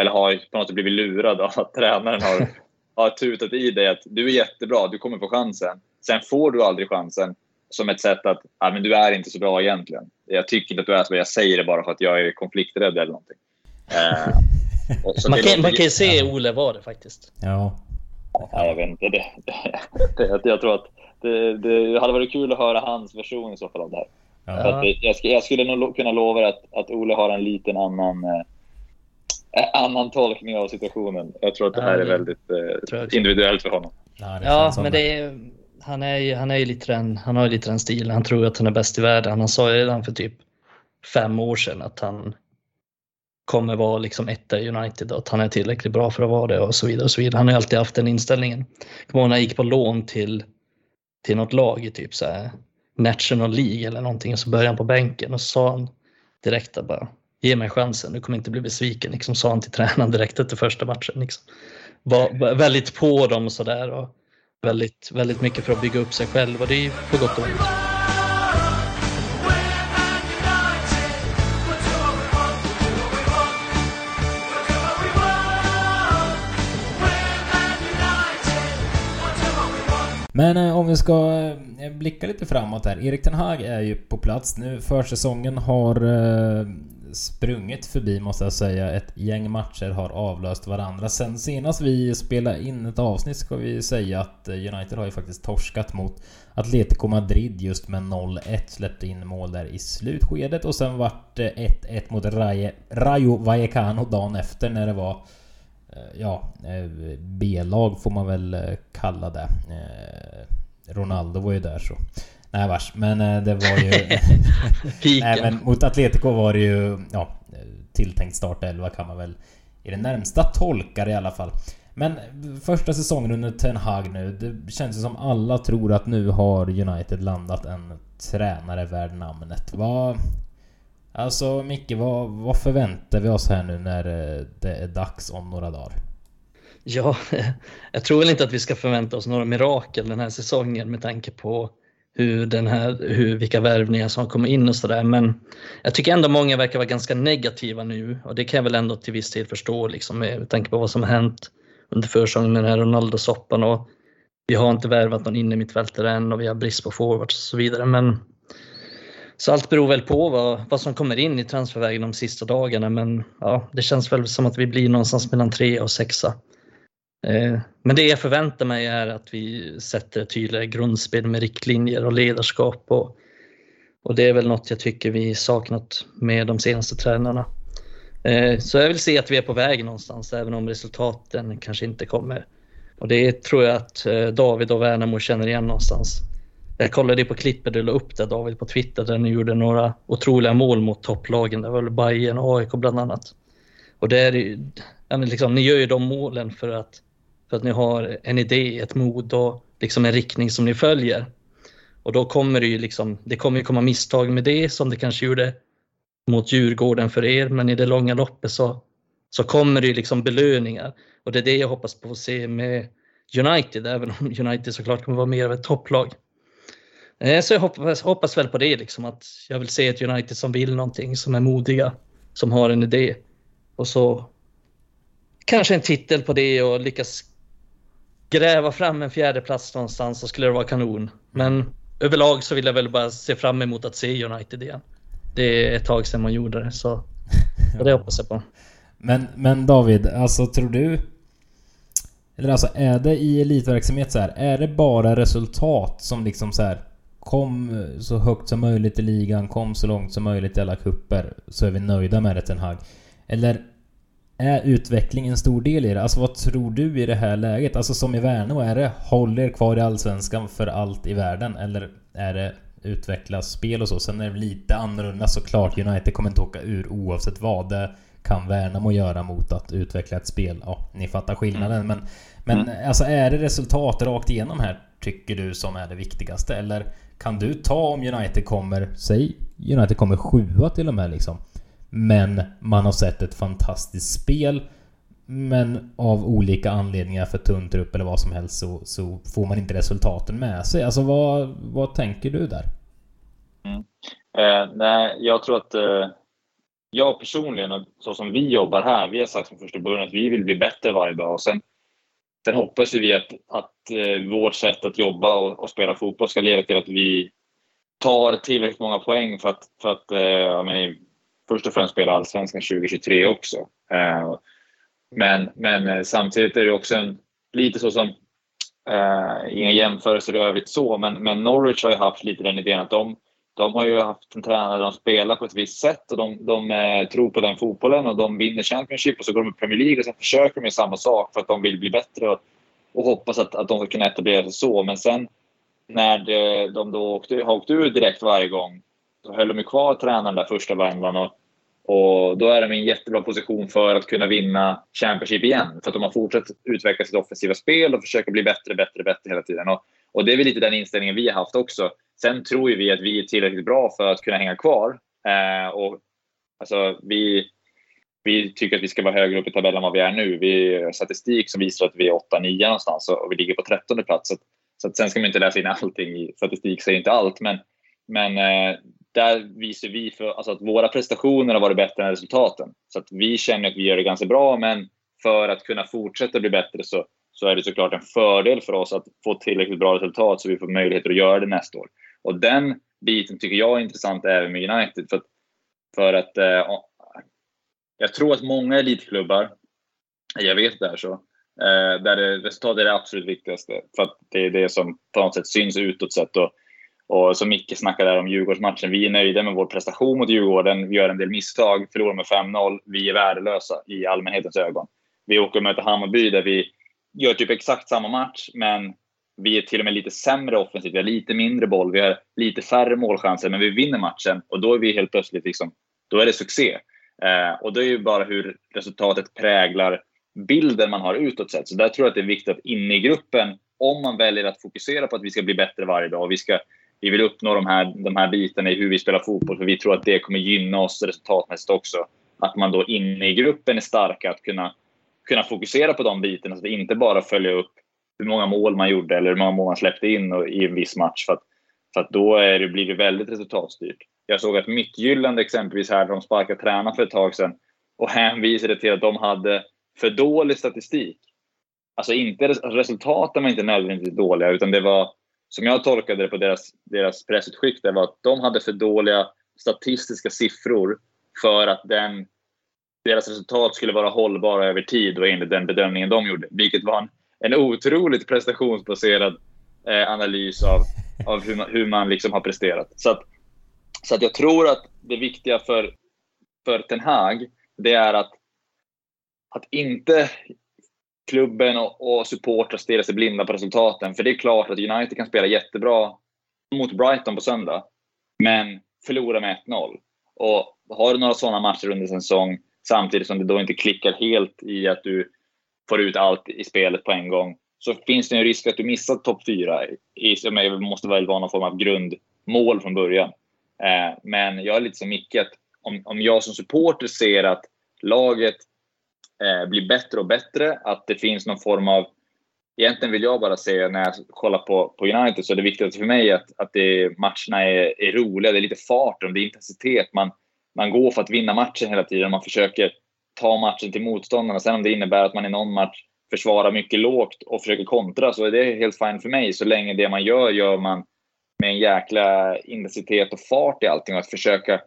eller har på något sätt blivit lurad av att tränaren har, har tutat i dig att du är jättebra, du kommer få chansen. Sen får du aldrig chansen som ett sätt att ah, men du är inte så bra egentligen. Jag tycker inte att du är så bra, jag säger det bara för att jag är konflikträdd eller någonting. Eh, man, kan, man kan ju se Ole var det faktiskt. Ja. ja jag vet inte. Det, det, det, jag tror att det, det hade varit kul att höra hans version i så fall av det här. Ja. Att jag, jag, skulle nog kunna lova att, att Ole har en liten annan, eh, annan tolkning av situationen. Jag tror att det här ja, är väldigt eh, individuellt för honom. Ja, ja men det är, han, är ju, han, är lite den, han har ju lite den stilen. Han tror att han är bäst i världen. Han sa ju redan för typ fem år sedan att han kommer vara liksom etta i United och att han är tillräckligt bra för att vara det och så vidare. Och så vidare. Han har ju alltid haft den inställningen. Kommer när han gick på lån till, till något lag i typ så här National League eller någonting och så började han på bänken och så sa han direkt att bara ge mig chansen, du kommer inte bli besviken, liksom, sa han till tränaren direkt efter första matchen. Liksom. Var väldigt på dem och sådär och väldigt, väldigt mycket för att bygga upp sig själv och det är på gott och ont. Men eh, om vi ska eh, blicka lite framåt här. Erik Ten Hag är ju på plats nu. Försäsongen har eh, sprungit förbi måste jag säga. Ett gäng matcher har avlöst varandra. Sen senast vi spelade in ett avsnitt ska vi säga att United har ju faktiskt torskat mot Atletico Madrid just med 0-1. Släppte in mål där i slutskedet och sen vart det 1-1 mot Rayo Vallecano dagen efter när det var eh, ja, eh, B-lag får man väl eh, kalla det. Ronaldo var ju där så. Nej vars, men det var ju... Nej men mot Atletico var det ju... Ja, tilltänkt startelva kan man väl i det närmsta tolka det i alla fall. Men första säsongen under Ten Hag nu, det känns ju som alla tror att nu har United landat en tränare värd namnet. Vad... Alltså Micke, vad, vad förväntar vi oss här nu när eh, det är dags om några dagar? Ja, jag tror väl inte att vi ska förvänta oss några mirakel den här säsongen med tanke på hur den här, hur, vilka värvningar som kommer in och sådär. Men jag tycker ändå många verkar vara ganska negativa nu och det kan jag väl ändå till viss del förstå liksom, med tanke på vad som har hänt under försäsongen med den här Ronaldo-soppan. Och vi har inte värvat någon inne mittfältare än och vi har brist på forwards och så vidare. Men så allt beror väl på vad, vad som kommer in i transfervägen de sista dagarna men ja, det känns väl som att vi blir någonstans mellan tre och sexa. Eh, men det jag förväntar mig är att vi sätter ett tydligare grundspel med riktlinjer och ledarskap och, och det är väl något jag tycker vi saknat med de senaste tränarna. Eh, så jag vill se att vi är på väg någonstans även om resultaten kanske inte kommer. Och det tror jag att eh, David och Värnamo känner igen någonstans. Jag kollade på klippet du la upp där David på Twitter där ni gjorde några otroliga mål mot topplagen. Det var väl Bayern och AIK bland annat. Och det är ju, liksom, ni gör ju de målen för att, för att ni har en idé, ett mod och liksom en riktning som ni följer. Och då kommer det ju liksom, det kommer ju komma misstag med det som det kanske gjorde mot Djurgården för er, men i det långa loppet så, så kommer det ju liksom belöningar. Och det är det jag hoppas på att se med United, även om United såklart kommer vara mer av ett topplag. Eh, så jag hoppas, hoppas väl på det, liksom, att jag vill se ett United som vill någonting, som är modiga, som har en idé. Och så kanske en titel på det och lyckas gräva fram en fjärde plats någonstans så skulle det vara kanon. Men överlag så vill jag väl bara se fram emot att se United igen. Det är ett tag sedan man gjorde det, så och det hoppas jag på. Men, men David, alltså tror du... Eller alltså är det i elitverksamhet så här, är det bara resultat som liksom så här Kom så högt som möjligt i ligan, kom så långt som möjligt i alla kupper så är vi nöjda med det Ten Hag. Eller är utveckling en stor del i det? Alltså vad tror du i det här läget? Alltså som i Värnamo, är det håll er kvar i Allsvenskan för allt i världen? Eller är det utveckla spel och så? Sen är det lite annorlunda såklart. United kommer inte åka ur oavsett vad. Det kan Värnamo göra mot att utveckla ett spel? Ja, ni fattar skillnaden. Mm. Men, men Mm. alltså är det resultat rakt igenom här tycker du som är det viktigaste? Eller kan du ta om United kommer, säg United kommer sjua till och med liksom. Men man har sett ett fantastiskt spel. Men av olika anledningar för tunn trupp eller vad som helst så, så får man inte resultaten med sig. Alltså vad, vad tänker du där? Mm. Eh, nej, jag tror att eh, jag personligen, och så som vi jobbar här, vi har sagt från första början att vi vill bli bättre varje dag. Och sen, sen hoppas vi att, att eh, vårt sätt att jobba och, och spela fotboll ska leda till att vi tar tillräckligt många poäng för att, för att eh, jag menar, först och främst spela allsvenskan 2023 också. Eh, men, men eh, samtidigt är det också en, lite så som, eh, inga jämförelser i övrigt så, men, men Norwich har ju haft lite den idén att de de har ju haft en tränare där de spelar på ett visst sätt och de, de eh, tror på den fotbollen och de vinner Championship och så går de i Premier League och sen försöker de med samma sak för att de vill bli bättre och, och hoppas att, att de ska kunna etablera sig så. Men sen när de, de då åkte, har åkt ur direkt varje gång så höll de ju kvar tränaren där första vändan och, och då är de i en jättebra position för att kunna vinna Championship igen. För att de har fortsatt utveckla sitt offensiva spel och försöker bli bättre, bättre, bättre hela tiden. Och, och det är väl lite den inställningen vi har haft också. Sen tror ju vi att vi är tillräckligt bra för att kunna hänga kvar. Eh, och, alltså, vi, vi tycker att vi ska vara högre upp i tabellen än vad vi är nu. Vi har statistik som visar att vi är 8-9 någonstans och vi ligger på 13 plats. Så, att, så att sen ska man inte läsa in allting i statistik, säger inte allt. Men, men eh, där visar vi för, alltså att våra prestationer har varit bättre än resultaten. Så att vi känner att vi gör det ganska bra, men för att kunna fortsätta bli bättre så, så är det såklart en fördel för oss att få tillräckligt bra resultat så vi får möjligheter att göra det nästa år. Och den biten tycker jag är intressant även med United. För att, för att eh, jag tror att många elitklubbar, jag vet det här, så, eh, där resultat resultatet är det absolut viktigaste. För att det är det som på något sätt syns utåt sett. Och, och som Micke snackade där om Djurgårdsmatchen, vi är nöjda med vår prestation mot Djurgården. Vi gör en del misstag, förlorar med 5-0. Vi är värdelösa i allmänhetens ögon. Vi åker och möter Hammarby där vi gör typ exakt samma match, men vi är till och med lite sämre offensivt. Vi har lite mindre boll, vi har lite färre målchanser, men vi vinner matchen och då är vi helt plötsligt liksom, då är det succé. Eh, och det är ju bara hur resultatet präglar bilden man har utåt sett. Så där tror jag att det är viktigt att inne i gruppen, om man väljer att fokusera på att vi ska bli bättre varje dag, vi, ska, vi vill uppnå de här, de här bitarna i hur vi spelar fotboll, för vi tror att det kommer gynna oss resultatmässigt också. Att man då inne i gruppen är starka att kunna, kunna fokusera på de bitarna, så att vi inte bara följer upp hur många mål man gjorde eller hur många mål man släppte in i en viss match. För att, för att då är det, blir det väldigt resultatstyrt. Jag såg att Mittjylland exempelvis här, de sparkade tränare för ett tag sedan och hänvisade till att de hade för dålig statistik. Alltså inte resultaten var inte nödvändigtvis dåliga, utan det var som jag tolkade det på deras, deras pressutskick, det var att de hade för dåliga statistiska siffror för att den, deras resultat skulle vara hållbara över tid och enligt den bedömningen de gjorde. Vilket var en, en otroligt prestationsbaserad eh, analys av, av hur man, hur man liksom har presterat. Så att, så att jag tror att det viktiga för, för Ten Hag, det är att, att inte klubben och, och supportrar stirrar sig blinda på resultaten. För det är klart att United kan spela jättebra mot Brighton på söndag, men förlora med 1-0. Och har du några sådana matcher under säsong, samtidigt som det då inte klickar helt i att du får ut allt i spelet på en gång, så finns det en risk att du missar topp 4. I, som måste väl vara någon form av grundmål från början. Eh, men jag är lite som Micke, att om, om jag som supporter ser att laget eh, blir bättre och bättre, att det finns någon form av Egentligen vill jag bara säga, när jag kollar på, på United så är det viktigaste för mig att, att det, matcherna är, är roliga. Det är lite fart och det är intensitet. Man, man går för att vinna matchen hela tiden. Man försöker ta matchen till motståndarna. Sen om det innebär att man i någon match försvarar mycket lågt och försöker kontra så är det helt fint för mig. Så länge det man gör, gör man med en jäkla intensitet och fart i allting. Och att försöka,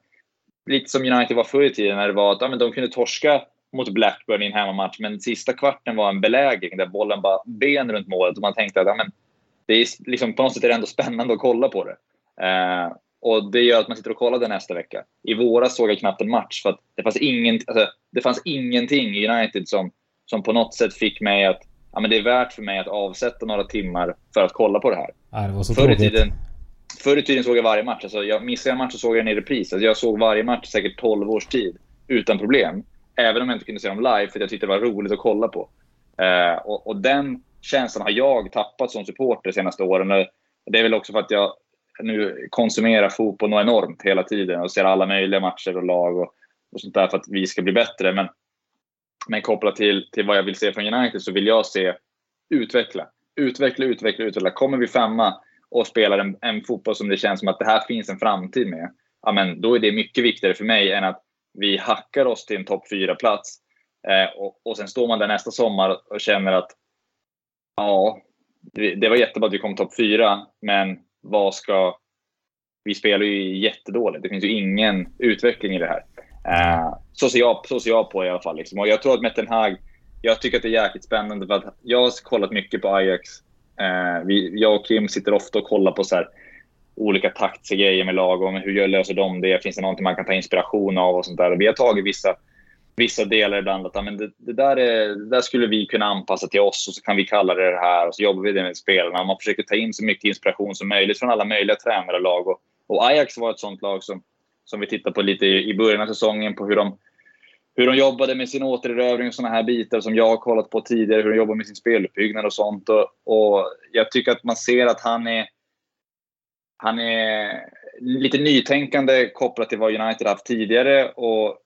lite som United var förr i tiden när det var att ja, men de kunde torska mot Blackburn i en hemmamatch, men sista kvarten var en belägring där bollen bara ben runt målet och man tänkte att ja, men det är liksom, på något sätt är det ändå spännande att kolla på det. Eh, och det gör att man sitter och kollar det nästa vecka. I våras såg jag knappt en match för att det fanns, ingen, alltså, det fanns ingenting i United som, som på något sätt fick mig att ja, men det är värt för mig att avsätta några timmar för att kolla på det här. Ja, det var så förr, i tiden, förr i tiden såg jag varje match. Alltså, jag missade en match så såg jag den i repris. Alltså, jag såg varje match säkert 12 års tid utan problem. Även om jag inte kunde se dem live, för jag tyckte det var roligt att kolla på. Eh, och, och, den känslan har jag tappat som supporter de senaste åren. Det är väl också för att jag nu konsumerar fotboll något enormt hela tiden och ser alla möjliga matcher och lag och, och sånt där för att vi ska bli bättre. Men, men kopplat till, till vad jag vill se från United så vill jag se utveckla. Utveckla, utveckla, utveckla. Kommer vi femma och spelar en, en fotboll som det känns som att det här finns en framtid med, ja, men då är det mycket viktigare för mig än att vi hackar oss till en topp 4-plats. Eh, och, och sen står man där nästa sommar och känner att ja, det var jättebra att vi kom topp 4, men vad ska... Vi spelar ju jättedåligt. Det finns ju ingen utveckling i det här. Eh, så, ser jag, så ser jag på det i alla fall. Liksom. Och jag tror att Mettenhag... Jag tycker att det är jäkligt spännande för att jag har kollat mycket på Ajax. Eh, vi, jag och Kim sitter ofta och kollar på så här, olika taktiska grejer med lag och hur löser de det? Finns det någonting man kan ta inspiration av och sånt där? Vi har tagit vissa, vissa delar ibland. Att, men det, det, där är, det där skulle vi kunna anpassa till oss och så kan vi kalla det det här och så jobbar vi det med spelarna. Man försöker ta in så mycket inspiration som möjligt från alla möjliga tränare och lag. Och, och Ajax var ett sånt lag som, som vi tittade på lite i, i början av säsongen på hur de hur de jobbade med sin återerövring och sådana här bitar som jag har kollat på tidigare. Hur de jobbar med sin speluppbyggnad och sånt. Och, och jag tycker att man ser att han är han är lite nytänkande kopplat till vad United haft tidigare. Och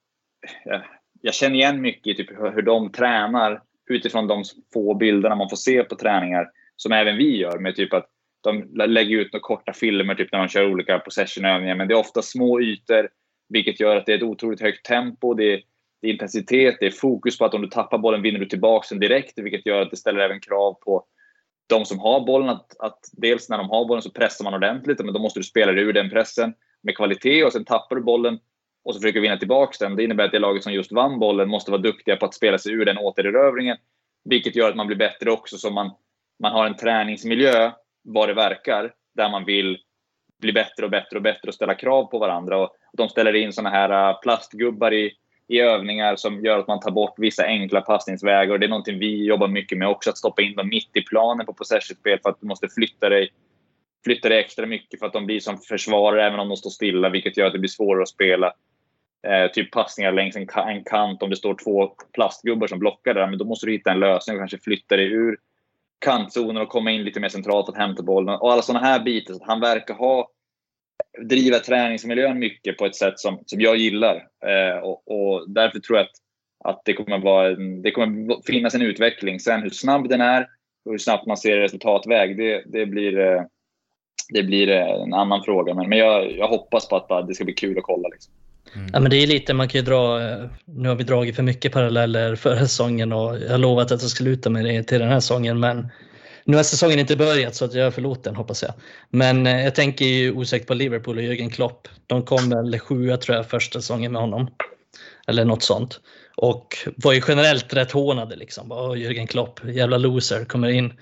jag känner igen mycket i typ hur de tränar utifrån de få bilderna man får se på träningar. Som även vi gör med typ att de lägger ut några korta filmer typ när man kör olika possessionövningar. Men det är ofta små ytor, vilket gör att det är ett otroligt högt tempo. Det är, det är intensitet, det är fokus på att om du tappar bollen vinner du tillbaka den direkt, vilket gör att det ställer även krav på de som har bollen, att, att dels när de har bollen så pressar man ordentligt, men då måste du spela dig ur den pressen med kvalitet och sen tappar du bollen och så försöker vinna tillbaka den. Det innebär att det laget som just vann bollen måste vara duktiga på att spela sig ur den återerövringen, vilket gör att man blir bättre också. Så man, man har en träningsmiljö, vad det verkar, där man vill bli bättre och bättre och bättre och ställa krav på varandra. Och de ställer in såna här äh, plastgubbar i, i övningar som gör att man tar bort vissa enkla passningsvägar. Och det är någonting vi jobbar mycket med också, att stoppa in dem mitt i planen på possessionspel för att du måste flytta dig, flytta dig extra mycket för att de blir som försvarare även om de står stilla, vilket gör att det blir svårare att spela. Eh, typ passningar längs en, en, kant, om det står två plastgubbar som blockar där, men då måste du hitta en lösning och kanske flytta dig ur kantzonen och komma in lite mer centralt och hämta bollen. Och alla sådana här bitar. Så han verkar ha driva träningsmiljön mycket på ett sätt som, som jag gillar. Eh, och, och, därför tror jag att, att det, kommer vara en, det kommer finnas en utveckling. Sen hur snabb den är och hur snabbt man ser resultatväg, det, det blir, eh, det blir eh, en annan fråga. Men, men jag, jag hoppas på att det ska bli kul att kolla. Liksom. Mm. Ja, men det är lite, man kan ju dra, nu har vi dragit för mycket paralleller förra säsongen och jag har lovat att jag ska sluta med det till den här säsongen. Men nu har säsongen inte börjat så att jag är förlåten hoppas jag. Men eh, jag tänker ju osökt på Liverpool och Jürgen Klopp. De kom väl sjua tror jag första säsongen med honom. Eller något sånt. Och var ju generellt rätt hånade liksom. Bara, Jürgen Klopp, jävla loser, kommer in.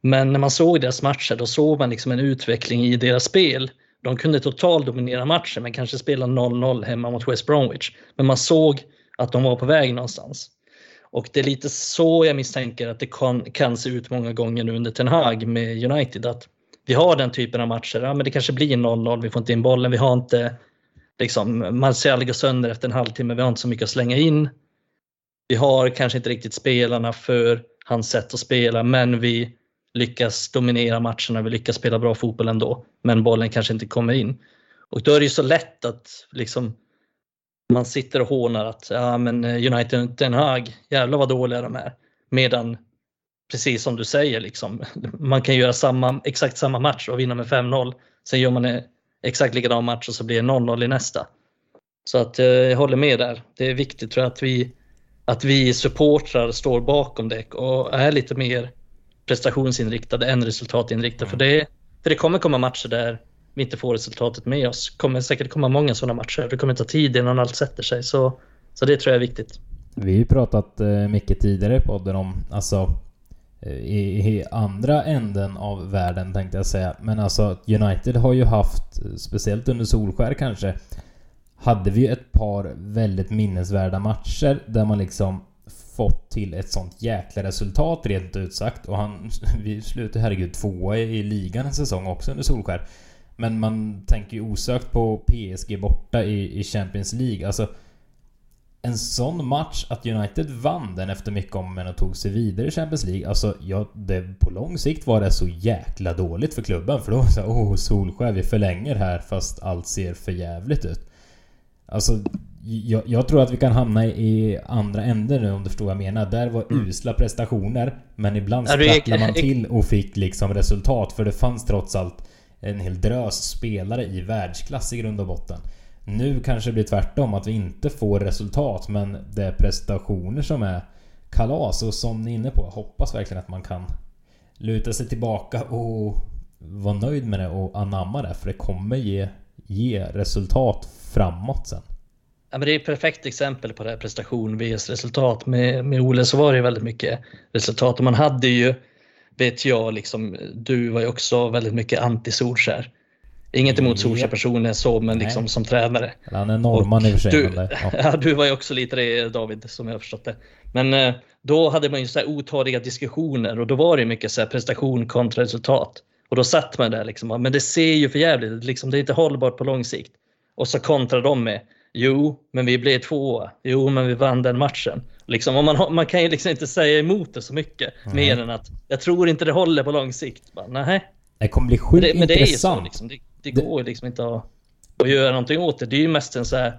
Men när man såg deras matcher då såg man liksom en utveckling i deras spel. De kunde totalt dominera matchen men kanske spela 0-0 hemma mot West Bromwich. Men man såg att de var på väg någonstans. Och det är lite så jag misstänker att det kan, kan se ut många gånger nu under Ten Hag med United. Att vi har den typen av matcher, ja, men det kanske blir 0-0, vi får inte in bollen, vi har inte liksom, Martial går sönder efter en halvtimme, vi har inte så mycket att slänga in. Vi har kanske inte riktigt spelarna för hans sätt att spela, men vi lyckas dominera matcherna, vi lyckas spela bra fotboll ändå, men bollen kanske inte kommer in. Och då är det ju så lätt att liksom man sitter och hånar att ja, men eh, United Den Haag, jävlar vad dåliga de är. Medan, precis som du säger, liksom, man kan göra samma, exakt samma match och vinna med 5-0. Sen gör man en exakt likadan match och så blir det 0-0 i nästa. Så att eh, jag håller med där. Det är viktigt tror jag att vi, att vi supportrar står bakom det och är lite mer prestationsinriktade än resultatinriktade. Mm. För, det, för det kommer komma matcher där vi inte får resultatet med oss. Det kommer säkert komma många sådana matcher. Det kommer ta tid innan allt sätter sig. Så, så det tror jag är viktigt. Vi har ju pratat eh, mycket tidigare i podden om, alltså eh, i, i, andra änden av världen tänkte jag säga. Men alltså United har ju haft, speciellt under Solskär kanske, hade vi ett par väldigt minnesvärda matcher där man liksom fått till ett sånt jäkla resultat rent ut sagt. Och han, vi slutade herregud tvåa i ligan en säsong också under Solskär. Men man tänker ju osökt på PSG borta i, i Champions League. Alltså, en sån match, att United vann den efter mycket om men och tog sig vidare i Champions League. Alltså, ja, det, på lång sikt var det så jäkla dåligt för klubben. För då var det såhär, åh Solskär, vi förlänger här fast allt ser för jävligt ut. Alltså, jag, jag, tror att vi kan hamna i andra änden nu om du förstår vad jag menar. Där var mm. usla prestationer, men ibland sprattlade man till och fick liksom resultat. För det fanns trots allt en hel drös spelare i världsklass i grund och botten. Nu kanske det blir tvärtom, att vi inte får resultat men det är prestationer som är kalas och som ni är inne på, jag hoppas verkligen att man kan luta sig tillbaka och vara nöjd med det och anamma det för det kommer ge, ge resultat framåt sen. Ja, men det är ett perfekt exempel på det här prestation vs resultat. Med, med Ole så var det väldigt mycket resultat och man hade ju, vet jag, liksom, du var ju också väldigt mycket anti-Solskär. Inget emot Solskjaer personligen så, men liksom Nej. som tränare. Han är norrman i och för sig. Du, ja. ja. du var ju också lite det David, som jag har förstått det. Men eh, då hade man ju så här otaliga diskussioner och då var det mycket så här prestation kontra resultat. Och då satt man där liksom, men det ser ju för jävligt liksom, det är inte hållbart på lång sikt. Och så kontrar de med, jo, men vi blev tvåa, jo, men vi vann den matchen. Liksom, man, man kan ju liksom inte säga emot det så mycket, mm. mer än att jag tror inte det håller på lång sikt. Bara, nej. Det kommer bli sjukt. Men det är så, liksom. det, det går ju liksom inte att, att göra någonting åt det. Det är ju mest en så här,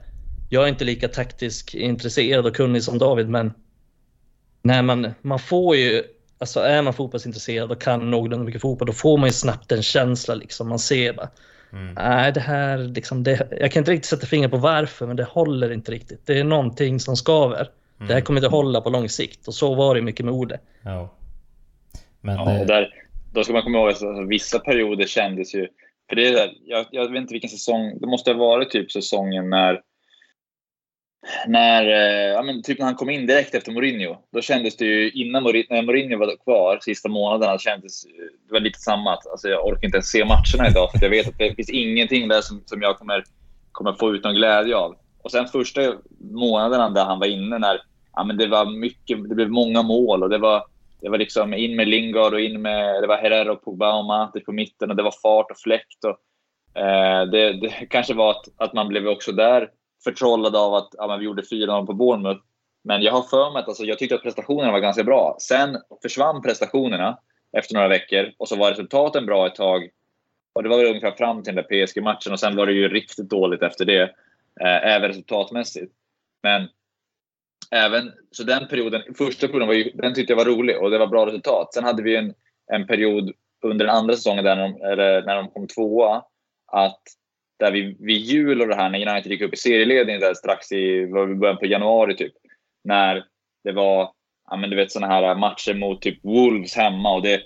jag är inte lika taktiskt intresserad och kunnig som David, men när man, man får ju, alltså är man fotbollsintresserad och kan någorlunda mycket fotboll, då får man ju snabbt en känsla liksom. Man ser bara, mm. nej det här liksom, det, jag kan inte riktigt sätta fingret på varför, men det håller inte riktigt. Det är någonting som skaver. Mm. Det här mm. kommer inte hålla på lång sikt och så var det mycket med Ole. Ja. Men ja, det... där, då ska man komma ihåg att alltså, vissa perioder kändes ju för det är där, jag, jag, vet inte vilken säsong, det måste ha varit typ säsongen när när, eh, ja, men typ när han kom in direkt efter Mourinho. Då kändes det ju, innan Mourinho, när Mourinho var kvar sista månaderna, kändes det var lite samma. Att, alltså, jag orkar inte ens se matcherna idag för jag vet att det finns ingenting där som, som jag kommer, kommer få ut någon glädje av. Och sen första månaderna där han var inne, när ja, men det var mycket, det blev många mål och det var det var liksom in med Lingard och in med det var Herrera och Pogba och Matic på mitten och det var fart och fläkt. Och, eh, det, det, kanske var att, att man blev också där förtrollad av att ja, vi gjorde 4-0 på Bournemouth. Men jag har för mig att alltså, jag tyckte att prestationerna var ganska bra. Sen försvann prestationerna efter några veckor och så var resultaten bra ett tag. Och det var väl ungefär fram till den där PSG-matchen och sen var det ju riktigt dåligt efter det. Eh, även resultatmässigt. Men även, så den perioden, första perioden var ju, den tyckte jag var rolig och det var bra resultat. Sen hade vi en, en period under den andra säsongen där de, eller när de kom tvåa, att där vid, vid jul och det här när United gick upp i serieledningen där strax i början på januari typ. När det var ja, men du vet såna här matcher mot typ Wolves hemma och det,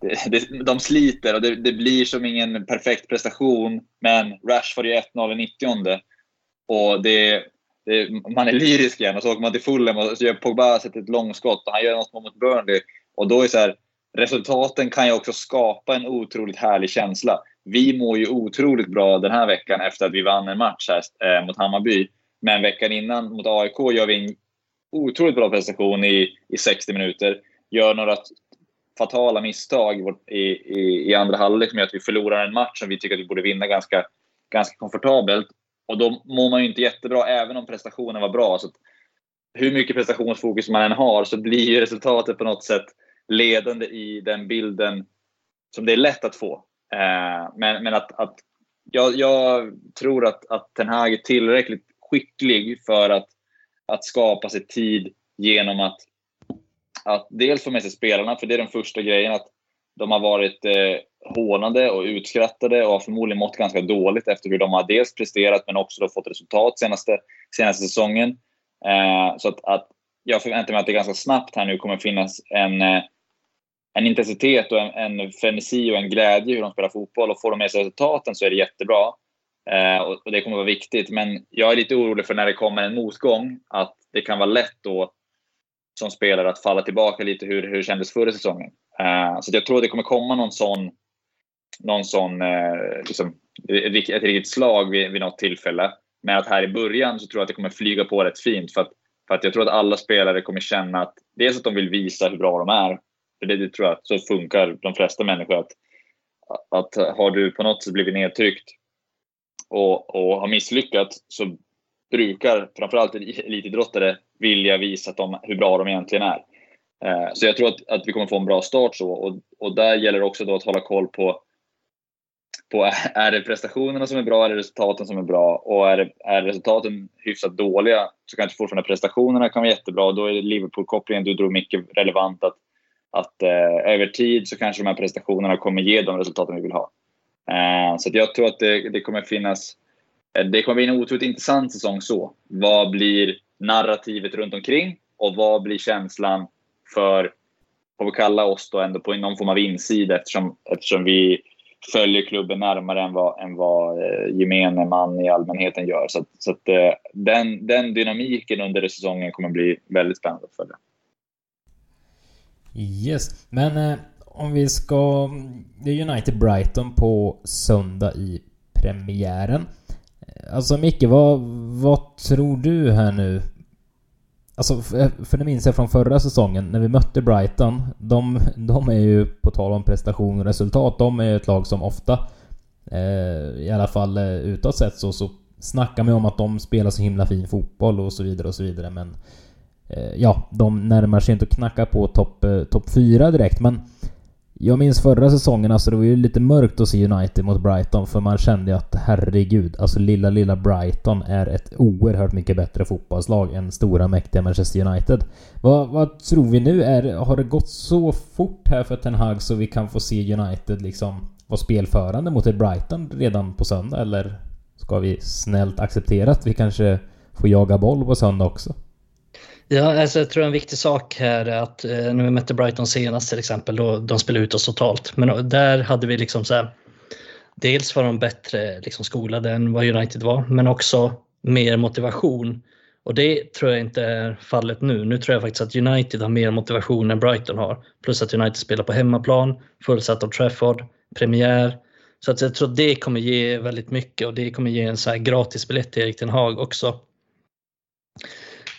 det, det de sliter och det, det, blir som ingen perfekt prestation. Men Rashford gör 1-0 i 90 och det det, man är lyrisk igen och så åker man till Fulham och så gör Pogba sätter ett långskott och han gör något mot Burnley. Och då är så här, resultaten kan ju också skapa en otroligt härlig känsla. Vi mår ju otroligt bra den här veckan efter att vi vann en match här, eh, mot Hammarby. Men veckan innan mot AIK gör vi en otroligt bra prestation i, i 60 minuter. Gör några fatala misstag i, i, i andra halvlek som gör att vi förlorar en match som vi tycker att vi borde vinna ganska, ganska komfortabelt. Och då mår man ju inte jättebra även om prestationen var bra. Så hur mycket prestationsfokus man än har så blir ju resultatet på något sätt ledande i den bilden som det är lätt att få. Eh, men, men att, att jag, jag, tror att, att Ten Hag är tillräckligt skicklig för att, att skapa sig tid genom att, att dels få med sig spelarna, för det är den första grejen, att de har varit eh, hånade och utskrattade och har förmodligen mått ganska dåligt efter hur de har dels presterat men också fått resultat senaste, senaste säsongen. Eh, så att, att jag förväntar mig att det ganska snabbt här nu kommer finnas en, eh, en intensitet och en, en frenesi och en glädje hur de spelar fotboll. Och får de med sig resultaten så är det jättebra. Eh, och, och, det kommer vara viktigt. Men jag är lite orolig för när det kommer en motgång att det kan vara lätt då som spelare att falla tillbaka lite hur, hur det kändes förra säsongen. Eh, så jag tror det kommer komma någon sån, någon sån eh, liksom, ett riktigt slag vid, vid något tillfälle. Men att här i början så tror jag att det kommer flyga på rätt fint. För att, för att jag tror att alla spelare kommer känna att dels att de vill visa hur bra de är. För det, det tror jag att så funkar de flesta människor. Att, att har du på något sätt blivit nedtryckt och, och har misslyckats så brukar, framförallt elitidrottare, vilja visa att de, hur bra de egentligen är. Eh, så jag tror att, att vi kommer få en bra start så och, och där gäller det också då att hålla koll på på är det prestationerna som är bra eller resultaten som är bra? Och är, det, är resultaten hyfsat dåliga så kanske fortfarande prestationerna kan vara jättebra. Då är Liverpool-kopplingen du drog mycket relevant att, att eh, över tid så kanske de här prestationerna kommer ge de resultaten vi vill ha. Eh, så jag tror att det, det kommer finnas eh, det kommer bli en otroligt intressant säsong så. Vad blir narrativet runt omkring och vad blir känslan för, får vi kalla oss då ändå på någon form av insida eftersom, eftersom vi följer klubben närmare än vad, än vad eh, gemene man i allmänheten gör. Så, så att, eh, den, den dynamiken under säsongen kommer bli väldigt spännande att följa. Yes, men eh, om vi ska... Det är United Brighton på söndag i premiären. Eh, alltså Micke, vad, vad tror du här nu? Alltså, eh, för det minns jag från förra säsongen när vi mötte Brighton. De, de är ju, på tal om prestation och resultat, de är ju ett lag som ofta, eh, i alla fall eh, utåt sett så, så snackar man om att de spelar så himla fin fotboll och så vidare och så vidare. Men eh, Eh, ja, de närmar sig inte att knacka på topp eh, top 4 direkt. Men jag minns förra säsongen, alltså det var ju lite mörkt att se United mot Brighton för man kände ju att herregud, alltså lilla, lilla Brighton är ett oerhört mycket bättre fotbollslag än stora mäktiga Manchester United. Vad, vad tror vi nu? Är, har det gått så fort här för Ten Hag så vi kan få se United liksom vara spelförande mot ett Brighton redan på söndag? Eller ska vi snällt acceptera att vi kanske får jaga boll på söndag också? Ja, alltså jag tror en viktig sak här är att eh, när vi mötte Brighton senast till exempel, då de spelade ut oss totalt. Men eh, där hade vi liksom så här, dels var de bättre liksom skolade än vad United var, men också mer motivation. Och det tror jag inte är fallet nu. Nu tror jag faktiskt att United har mer motivation än Brighton har. Plus att United spelar på hemmaplan, fullsatt av Trafford, premiär. Så att jag tror att det kommer ge väldigt mycket och det kommer ge en så här gratis biljett till Erik Ten Hag också.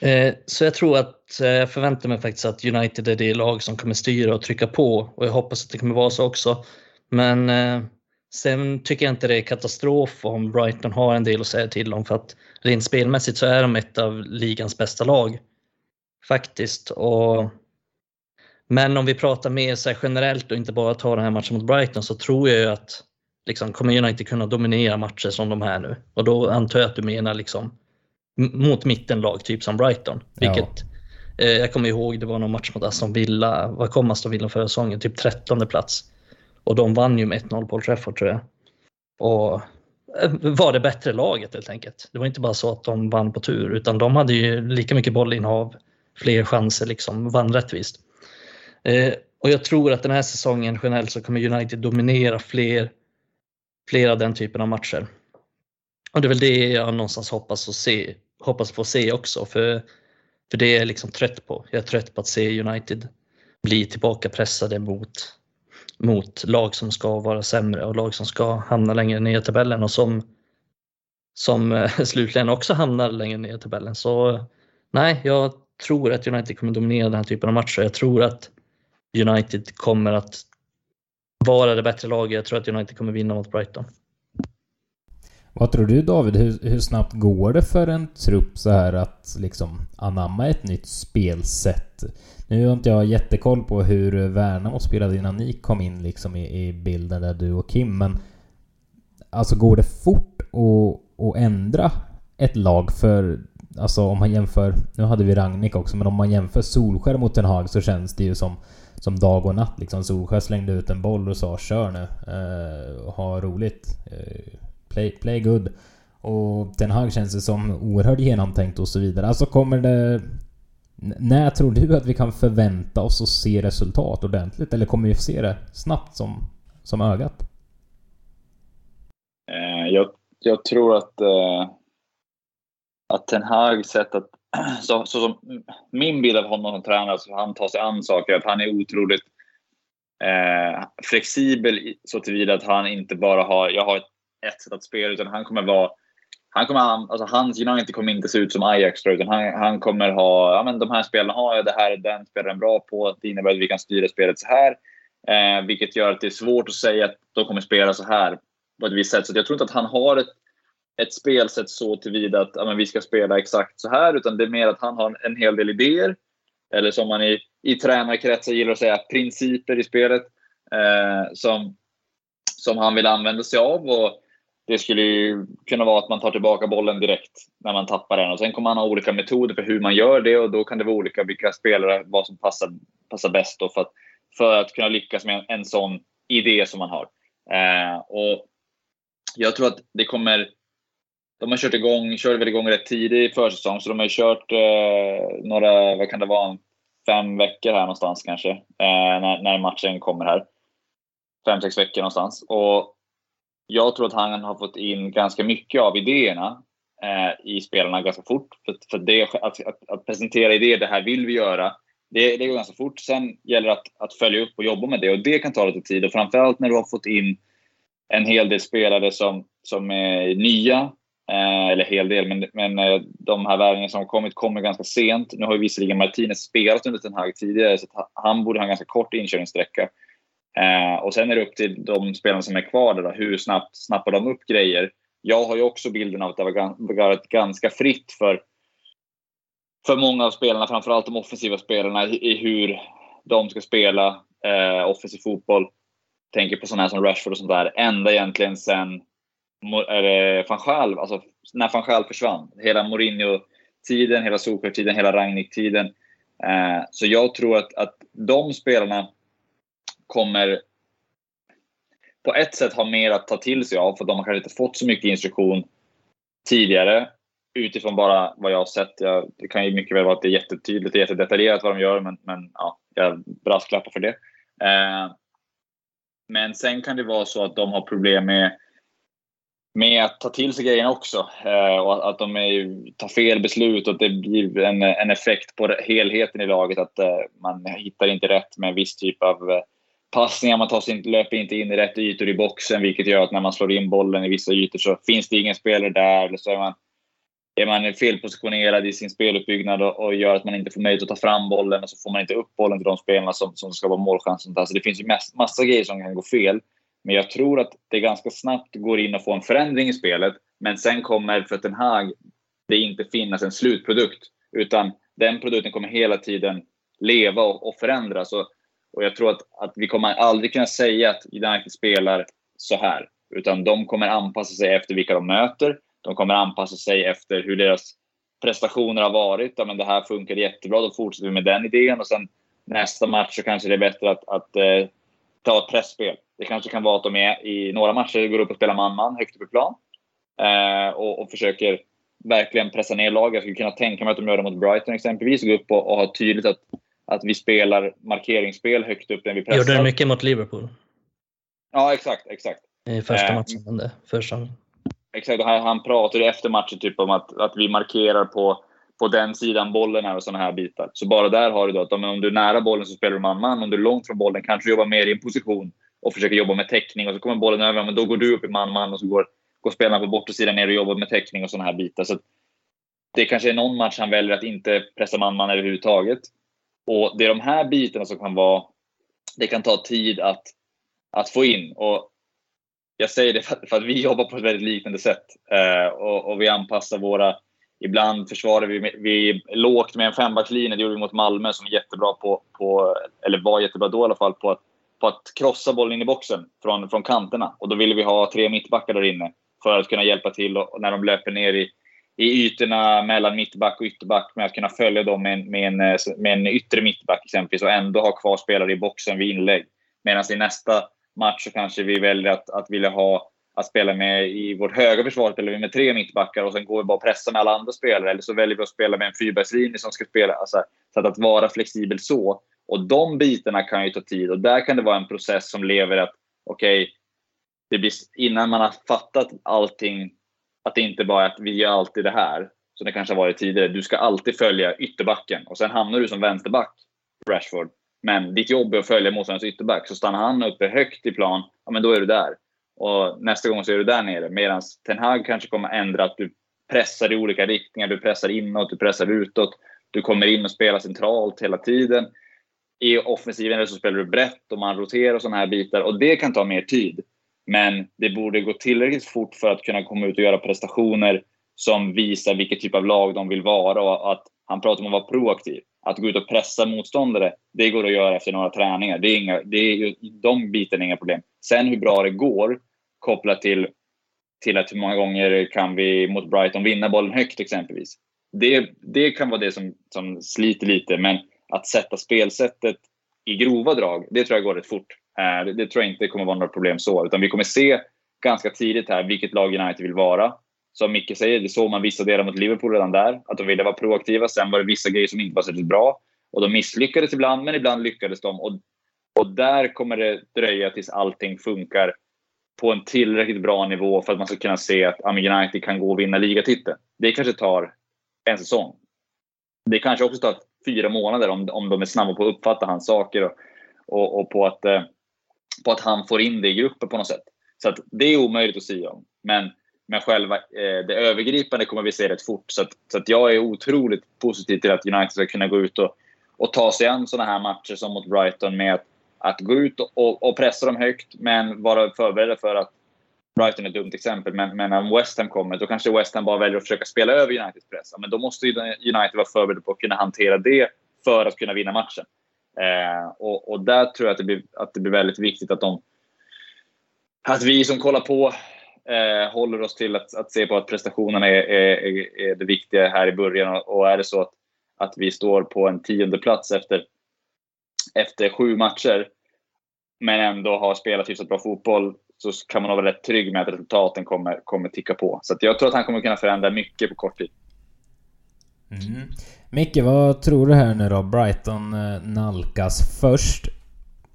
Eh, så jag tror att eh, jag förväntar mig faktiskt att United är det lag som kommer styra och trycka på och jag hoppas att det kommer vara så också. Men eh, sen tycker jag inte det är katastrof om Brighton har en del att säga till om för att rent spelmässigt så är de ett av ligans bästa lag. Faktiskt. Och, men om vi pratar mer så generellt och inte bara tar den här matchen mot Brighton så tror jag ju att liksom, kommer United kunna dominera matcher som de här nu. Och då antar jag att du menar liksom mot mittenlag, typ som Brighton. Vilket ja. eh, jag kommer ihåg, det var någon match mot Aston Villa. Vad kom Aston Villa förra säsongen? Typ 13 plats. Och de vann ju med 1-0 på Trafford tror jag. Och eh, var det bättre laget helt enkelt. Det var inte bara så att de vann på tur, utan de hade ju lika mycket bollinnehav, fler chanser, liksom, vann rättvist. Eh, och jag tror att den här säsongen generellt så kommer United dominera fler, fler av den typen av matcher. Och det är väl det jag någonstans hoppas, att se, hoppas få se också. För, för det är jag liksom trött på. Jag är trött på att se United bli tillbaka pressade mot, mot lag som ska vara sämre och lag som ska hamna längre ner i tabellen och som, som eh, slutligen också hamnar längre ner i tabellen. Så nej, jag tror att United kommer dominera den här typen av matcher. Jag tror att United kommer att vara det bättre laget. Jag tror att United kommer vinna mot Brighton. Vad tror du David? Hur, hur, snabbt går det för en trupp så här att liksom anamma ett nytt spelsätt? Nu har inte jag jättekoll på hur Värnamo spelade innan ni kom in liksom i, i bilden där du och Kim, men alltså går det fort att, att ändra ett lag för Alltså om man jämför, nu hade vi Ragnik också, men om man jämför Solskär mot Den Haag så känns det ju som, som dag och natt liksom. Solskär slängde ut en boll och sa kör nu, eh, ha roligt. Eh, Play, play good. Och Ten Hag känns det som oerhört genomtänkt och så vidare. Alltså kommer det... När tror du att vi kan förvänta oss att se resultat ordentligt? Eller kommer vi se det snabbt som, som ögat? Eh, jag, jag tror att, eh, att Ten Hag sett att... Så, så som min bild av honom som tränare, så han tar sig an saker, att han är otroligt eh, flexibel så tillvida att han inte bara har... Jag har ett ett sätt att spela, utan han kommer vara han kommer, alltså hans United kommer inte se ut som Ajax, utan han, han kommer ha, ja men de här spelarna ah, har jag, det här är den spelaren bra på, det innebär att vi kan styra spelet så här. Eh, vilket gör att det är svårt att säga att de kommer spela så här på ett visst sätt. Så jag tror inte att han har ett, ett spelsätt så tillvida att ja, men vi ska spela exakt så här, utan det är mer att han har en hel del idéer. Eller som man i, i tränarkretsar gillar att säga, principer i spelet. Eh, som, som han vill använda sig av. Och det skulle ju kunna vara att man tar tillbaka bollen direkt när man tappar den. Och sen kommer man ha olika metoder för hur man gör det och då kan det vara olika vilka spelare, vad som passar, passar bäst då för att, för att kunna lyckas med en, en sån idé som man har. Eh, och jag tror att det kommer de har kört igång, körde väl igång rätt tidigt i försäsong, så de har kört eh, några, vad kan det vara, fem veckor här någonstans kanske, eh, när, när matchen kommer här. Fem, sex veckor någonstans. Och jag tror att han har fått in ganska mycket av idéerna eh, i spelarna ganska fort. För, för det, att, att, att, presentera idéer, det här vill vi göra, det, det går ganska fort. Sen gäller det att, att följa upp och jobba med det och det kan ta lite tid. Och framförallt när du har fått in en hel del spelare som, som är nya Eh, eller hel del, men, men eh, de här värvningarna som har kommit kommer ganska sent. Nu har ju visserligen Martinez spelat under den här tidigare, så han borde ha en ganska kort inkörningssträcka. Eh, och sen är det upp till de spelarna som är kvar där, då, hur snabbt snappar de upp grejer? Jag har ju också bilden av att det har varit ganska fritt för, för många av spelarna, framförallt de offensiva spelarna, i, i hur de ska spela eh, offensiv fotboll. Tänker på sådana här som Rashford och sånt där. Ända egentligen sen är van Schaal, alltså när van Schaal försvann. Hela Mourinho-tiden, hela Solskjaer-tiden, hela Rangnick-tiden. Eh, så jag tror att, att de spelarna kommer på ett sätt ha mer att ta till sig av, för de har kanske inte fått så mycket instruktion tidigare utifrån bara vad jag har sett. Jag, det kan ju mycket väl vara att det är jättetydligt och jättedetaljerat vad de gör, men, men ja, jag brasklappar för det. Eh, men sen kan det vara så att de har problem med med att ta till sig grejerna också. Eh, och att de är, tar fel beslut och att det blir en, en effekt på helheten i laget. Att eh, man hittar inte rätt med en viss typ av eh, passningar. Man tar sig, löper inte in i rätt ytor i boxen, vilket gör att när man slår in bollen i vissa ytor så finns det ingen spelare där. Eller så är man, är man felpositionerad i sin speluppbyggnad och, och gör att man inte får möjlighet att ta fram bollen och så får man inte upp bollen till de spelarna som, som ska vara målchansen. Så det finns ju massa, massa grejer som kan gå fel. Men jag tror att det ganska snabbt går in och får en förändring i spelet. Men sen kommer för Den Hag det inte finnas en slutprodukt. Utan den produkten kommer hela tiden leva och, och förändras. Och, och jag tror att, att vi kommer aldrig kunna säga att United spelar så här. Utan de kommer anpassa sig efter vilka de möter. De kommer anpassa sig efter hur deras prestationer har varit. Ja, men det här funkar jättebra, då fortsätter vi med den idén. Och sen nästa match så kanske det är bättre att, att eh, ta ett pressspel. Det kanske kan vara att de är i några matcher går upp och spelar man-man högt upp i plan. Eh, och, och, försöker verkligen pressa ner laget. Jag skulle kunna tänka mig att de gör det mot Brighton exempelvis. Gå upp och, och ha tydligt att, att vi spelar markeringsspel högt upp när vi pressar. Gjorde det mycket mot Liverpool? Ja, exakt. exakt. I första eh, matchen under försäsongen. Exakt. Han, han pratade efter matchen typ om att, att vi markerar på på den sidan bollen här och sådana här bitar. Så bara där har du då att om du är nära bollen så spelar du man-man. Om du är långt från bollen kanske du jobbar mer i en position och försöker jobba med täckning och så kommer bollen över, men då går du upp i man-man och så går, går spelarna på bortre ner och jobbar med täckning och sådana här bitar. Så det kanske är någon match han väljer att inte pressa man-man överhuvudtaget. Och det är de här bitarna som kan vara, det kan ta tid att, att få in. Och jag säger det för att, för att vi jobbar på ett väldigt liknande sätt eh, och, och vi anpassar våra Ibland försvarar vi, vi lågt med en fembacklinje, Det gjorde vi mot Malmö som är jättebra på, på, eller var jättebra då i alla fall, på att, på att krossa bollen in i boxen från, från kanterna. Och då ville vi ha tre mittbackar där inne för att kunna hjälpa till och, när de löper ner i, i ytorna mellan mittback och ytterback med att kunna följa dem med en, med en, eh, med en yttre mittback exempelvis och ändå ha kvar spelare i boxen vid inlägg. Medan i nästa match så kanske vi väljer att, att vilja ha att spela med i vårt höga försvar spelar vi med tre mittbackar och sen går vi bara och pressar med alla andra spelare. Eller så väljer vi att spela med en fyrbackslinje som ska spela. Alltså, så att, att vara flexibel så. Och de bitarna kan ju ta tid och där kan det vara en process som lever att okej, okay, innan man har fattat allting, att det inte bara är att vi gör alltid det här, som det kanske har varit tidigare. Du ska alltid följa ytterbacken och sen hamnar du som vänsterback, Rashford. Men ditt jobb är att följa motståndarens ytterback. Så stannar han uppe högt i plan, ja men då är du där. Och nästa gång så är du där nere. Medan Ten Hag kanske kommer ändra att du pressar i olika riktningar. Du pressar inåt, du pressar utåt. Du kommer in och spelar centralt hela tiden. I offensiven så spelar du brett och man roterar och sådana här bitar. Och det kan ta mer tid. Men det borde gå tillräckligt fort för att kunna komma ut och göra prestationer som visar vilket typ av lag de vill vara och att han pratar om att vara proaktiv. Att gå ut och pressa motståndare, det går att göra efter några träningar. Det är inga, det är, de bitarna är inga problem. Sen hur bra det går kopplat till, till att hur många gånger kan vi mot Brighton vinna bollen högt exempelvis. Det, det kan vara det som, som sliter lite, men att sätta spelsättet i grova drag, det tror jag går rätt fort. Eh, det, det tror jag inte kommer vara några problem så, utan vi kommer se ganska tidigt här vilket lag United vill vara. Som Micke säger, det såg man vissa delar mot Liverpool redan där, att de ville vara proaktiva. Sen var det vissa grejer som inte var särskilt bra. Och de misslyckades ibland, men ibland lyckades de. Och, och där kommer det dröja tills allting funkar på en tillräckligt bra nivå för att man ska kunna se att United kan gå och vinna ligatiteln. Det kanske tar en säsong. Det kanske också tar fyra månader om, om de är snabba på att uppfatta hans saker och, och, och på, att, eh, på att han får in det i gruppen på något sätt. Så att det är omöjligt att säga om. Men, men själva eh, det övergripande kommer vi se rätt fort. Så, att, så att jag är otroligt positiv till att United ska kunna gå ut och, och ta sig an sådana här matcher som mot Brighton med att, att gå ut och, och pressa dem högt men vara förberedda för att Brighton är ett dumt exempel, men, men om West Ham kommer, då kanske West Ham bara väljer att försöka spela över Uniteds press. Men då måste United vara förberedda på att kunna hantera det för att kunna vinna matchen. Eh, och, och, där tror jag att det, blir, att det blir väldigt viktigt att de att vi som kollar på eh, håller oss till att, att, se på att prestationerna är, är, är, det viktiga här i början. Och är det så att, att vi står på en tionde plats efter, efter sju matcher men ändå har spelat hyfsat bra fotboll så kan man vara rätt trygg med att resultaten kommer, kommer ticka på. Så jag tror att han kommer kunna förändra mycket på kort tid. Mm. Micke, vad tror du här nu då? Brighton eh, nalkas först.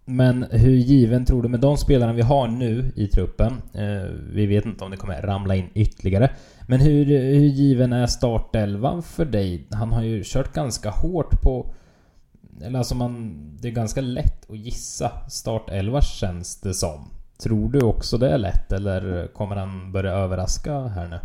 Men hur given tror du med de spelarna vi har nu i truppen? Eh, vi vet inte om det kommer ramla in ytterligare. Men hur, hur given är startelvan för dig? Han har ju kört ganska hårt på... Eller alltså man... Det är ganska lätt att gissa startelva känns det som. Tror du också det är lätt eller kommer han börja överraska här nu?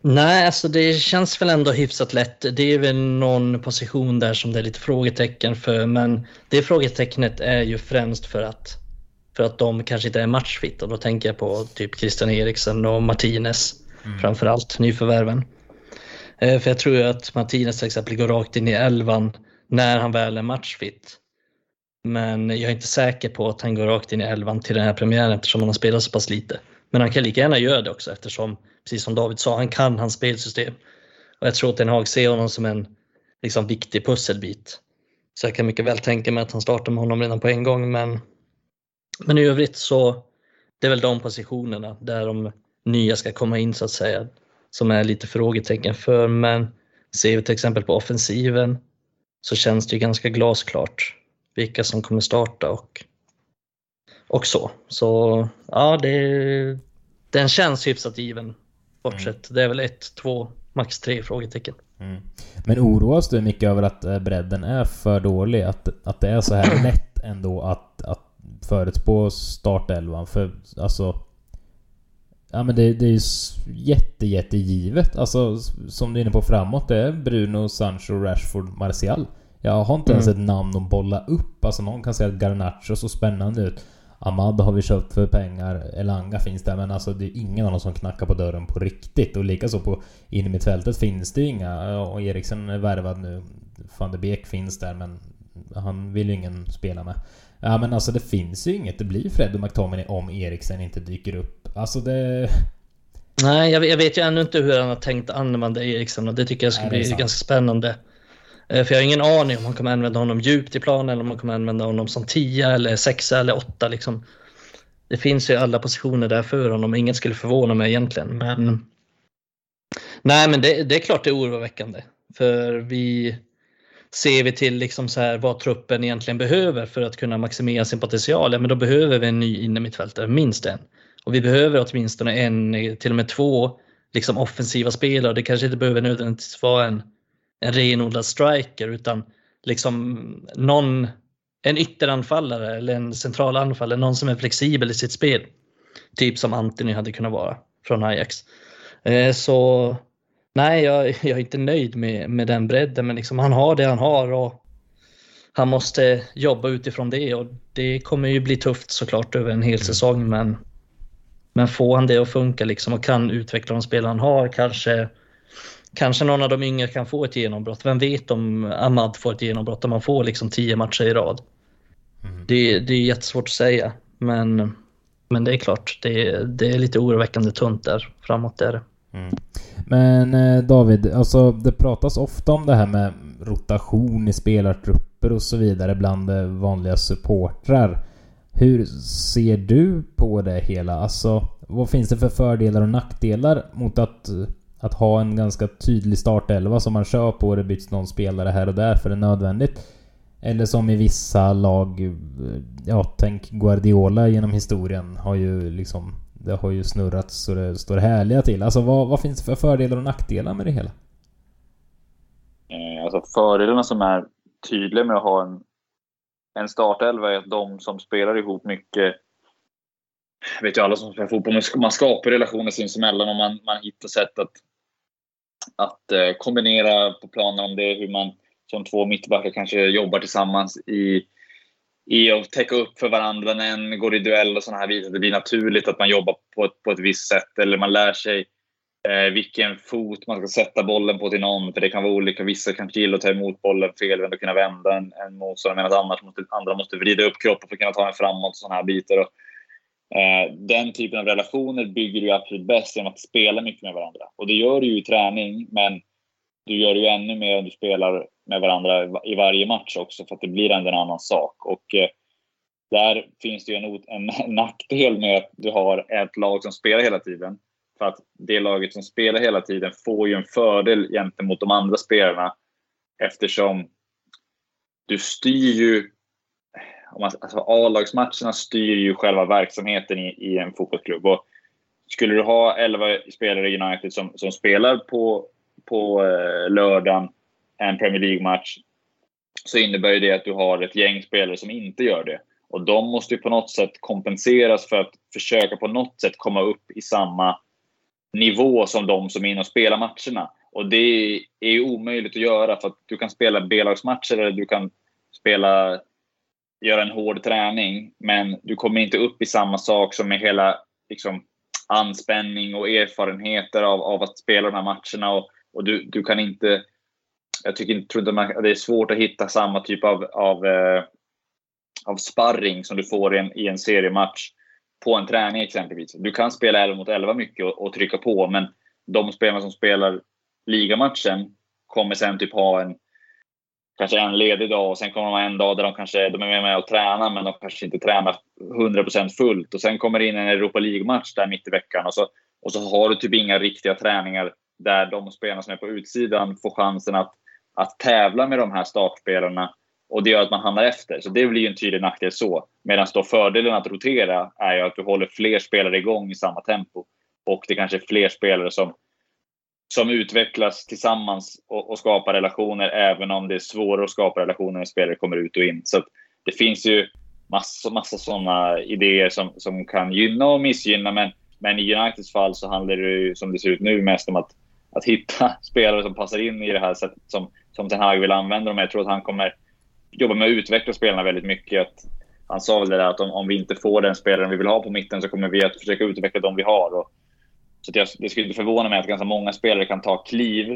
Nej, alltså det känns väl ändå hyfsat lätt. Det är väl någon position där som det är lite frågetecken för, men det frågetecknet är ju främst för att, för att de kanske inte är matchfit och då tänker jag på typ Christian Eriksen och Martinez mm. framförallt, nyförvärven. Eh, för jag tror ju att Martinez till exempel går rakt in i elvan när han väl är matchfit. Men jag är inte säker på att han går rakt in i elvan till den här premiären eftersom han har spelat så pass lite. Men han kan lika gärna göra det också eftersom, precis som David sa, han kan hans spelsystem. Och jag tror att Den Haag ser honom som en liksom, viktig pusselbit. Så jag kan mycket väl tänka mig att han startar med honom redan på en gång. Men, men i övrigt så det är väl de positionerna där de nya ska komma in så att säga. Som är lite frågetecken för. Men ser vi till exempel på offensiven så känns det ju ganska glasklart vilka som kommer starta och, och så. Så ja, det, den känns hyfsat given. Bortsett, mm. det är väl ett, två, max tre frågetecken. Mm. Men oroas du mycket över att eh, bredden är för dålig? Att, att det är så här lätt ändå att, att förutspå startelvan? För alltså... Ja men det, det är ju jätte, jättegivet. Alltså som du är inne på framåt, det är Bruno, Sancho, Rashford, Martial. Jag har inte ens mm. ett namn att bolla upp. Alltså någon kan säga att Garnacho så spännande ut. Ahmad har vi köpt för pengar. Elanga finns där men alltså det är ingen av dem som knackar på dörren på riktigt. Och likaså på in i finns det inga. Och Eriksen är värvad nu. Van de Beek finns där men han vill ju ingen spela med. Ja men alltså det finns ju inget. Det blir Fred och McTominay om Eriksen inte dyker upp. Alltså det... Nej, jag vet ju ännu inte hur han har tänkt använda Eriksen och det tycker jag ska Nej, bli ganska spännande. Eh, för jag har ingen aning om man kommer använda honom djupt i planen eller om man kommer använda honom som 10 eller 6 eller 8. Liksom. Det finns ju alla positioner där för honom. Inget skulle förvåna mig egentligen. Men... Nej, men det, det är klart det är oroväckande. För vi ser vi till liksom så här vad truppen egentligen behöver för att kunna maximera sin potential, ja, men då behöver vi en ny innermittfältare, minst en. Och vi behöver åtminstone en, till och med två liksom offensiva spelare. Det kanske inte behöver nödvändigtvis vara en en renodlad striker utan liksom någon, en ytteranfallare eller en central anfallare, någon som är flexibel i sitt spel. Typ som Anthony hade kunnat vara från Ajax. Eh, så nej, jag, jag är inte nöjd med, med den bredden, men liksom, han har det han har och han måste jobba utifrån det och det kommer ju bli tufft såklart över en hel mm. säsong, men Men får han det att funka liksom och kan utveckla de spelare han har, kanske, kanske någon av de yngre kan få ett genombrott. Vem vet om Ahmad får ett genombrott om man får liksom tio matcher i rad. Mm. Det, det är jättesvårt att säga, men, men det är klart, det, det är lite oroväckande tunt där framåt. Där. Mm. Men eh, David, alltså det pratas ofta om det här med rotation i spelartrupper och så vidare bland eh, vanliga supportrar. Hur ser du på det hela? Alltså, vad finns det för fördelar och nackdelar mot att, att ha en ganska tydlig startelva som man kör på och det byts någon spelare här och där för det är nödvändigt? Eller som i vissa lag, eh, ja tänk Guardiola genom historien har ju liksom Det har ju snurrat så det står härliga till. Alltså vad, vad finns det för fördelar och nackdelar med det hela? Eh, alltså fördelarna som är tydliga med att ha en en startelva är att de som spelar ihop mycket vet ju alla som spelar fotboll, man skapar relationer sinsemellan och man, man hittar sätt att, att eh, kombinera på planen om det är hur man som två mittbackar kanske jobbar tillsammans i, i att täcka upp för varandra när en går i duell och sådana här bitar. Det blir naturligt att man jobbar på ett, på ett visst sätt eller man lär sig eh, vilken fot man ska sätta bollen på till någon. För det kan vara olika. Vissa kanske gillar att ta emot bollen felvänd och kunna vända en, en motståndare medan annars måste, andra måste vrida upp kroppen för att kunna ta den framåt. och sådana här bitar. Och, eh, den typen av relationer bygger du absolut bäst genom att spela mycket med varandra. Och det gör du ju i träning, men du gör det ju ännu mer om du spelar med varandra i varje match också för att det blir ändå en annan sak. Och, eh, där finns det ju en, en nackdel med att du har ett lag som spelar hela tiden. För att det laget som spelar hela tiden får ju en fördel gentemot de andra spelarna eftersom du styr ju alltså A-lagsmatcherna styr ju själva verksamheten i, i, en fotbollsklubb. Och skulle du ha 11 spelare i United som, som spelar på, på eh, lördagen en Premier League-match så innebär det att du har ett gäng spelare som inte gör det. Och de måste ju på något sätt kompenseras för att försöka på något sätt komma upp i samma nivå som de som är inne och spelar matcherna. Och det är ju omöjligt att göra för att du kan spela B-lagsmatcher eller du kan spela, göra en hård träning. Men du kommer inte upp i samma sak som med hela liksom, anspänning och erfarenheter av, av att spela de här matcherna. Och, och du, du kan inte... Jag tycker, tror inte man, det är svårt att hitta samma typ av, av, eh, av sparring som du får i en, i en seriematch på en träning exempelvis. Du kan spela 11 mot 11 mycket och, och trycka på, men de spelarna som spelar ligamatchen kommer sen typ ha en kanske en ledig dag och sen kommer de ha en dag där de kanske de är med och tränar men de kanske inte tränar 100% fullt och sen kommer det in en Europa League-match där mitt i veckan och så, och så har du typ inga riktiga träningar där de spelarna som är på utsidan får chansen att, att tävla med de här startspelarna och det gör att man hamnar efter. Så det blir ju en tydlig nackdel så. Medan då fördelen att rotera är ju att du håller fler spelare igång i samma tempo. Och det kanske är fler spelare som, som utvecklas tillsammans och, och skapar relationer även om det är svårare att skapa relationer när spelare kommer ut och in. Så det finns ju massa, massa sådana idéer som, som kan gynna och missgynna. Men, men i Uniteds fall så handlar det ju, som det ser ut nu mest om att, att hitta spelare som passar in i det här sättet som, som Ten Hag vill använda dem. Jag tror att han kommer jobba med att utveckla spelarna väldigt mycket. Att han sa väl det där att om, om vi inte får den spelaren vi vill ha på mitten så kommer vi att försöka utveckla de vi har. Och, så jag, det skulle inte förvåna mig att ganska många spelare kan ta kliv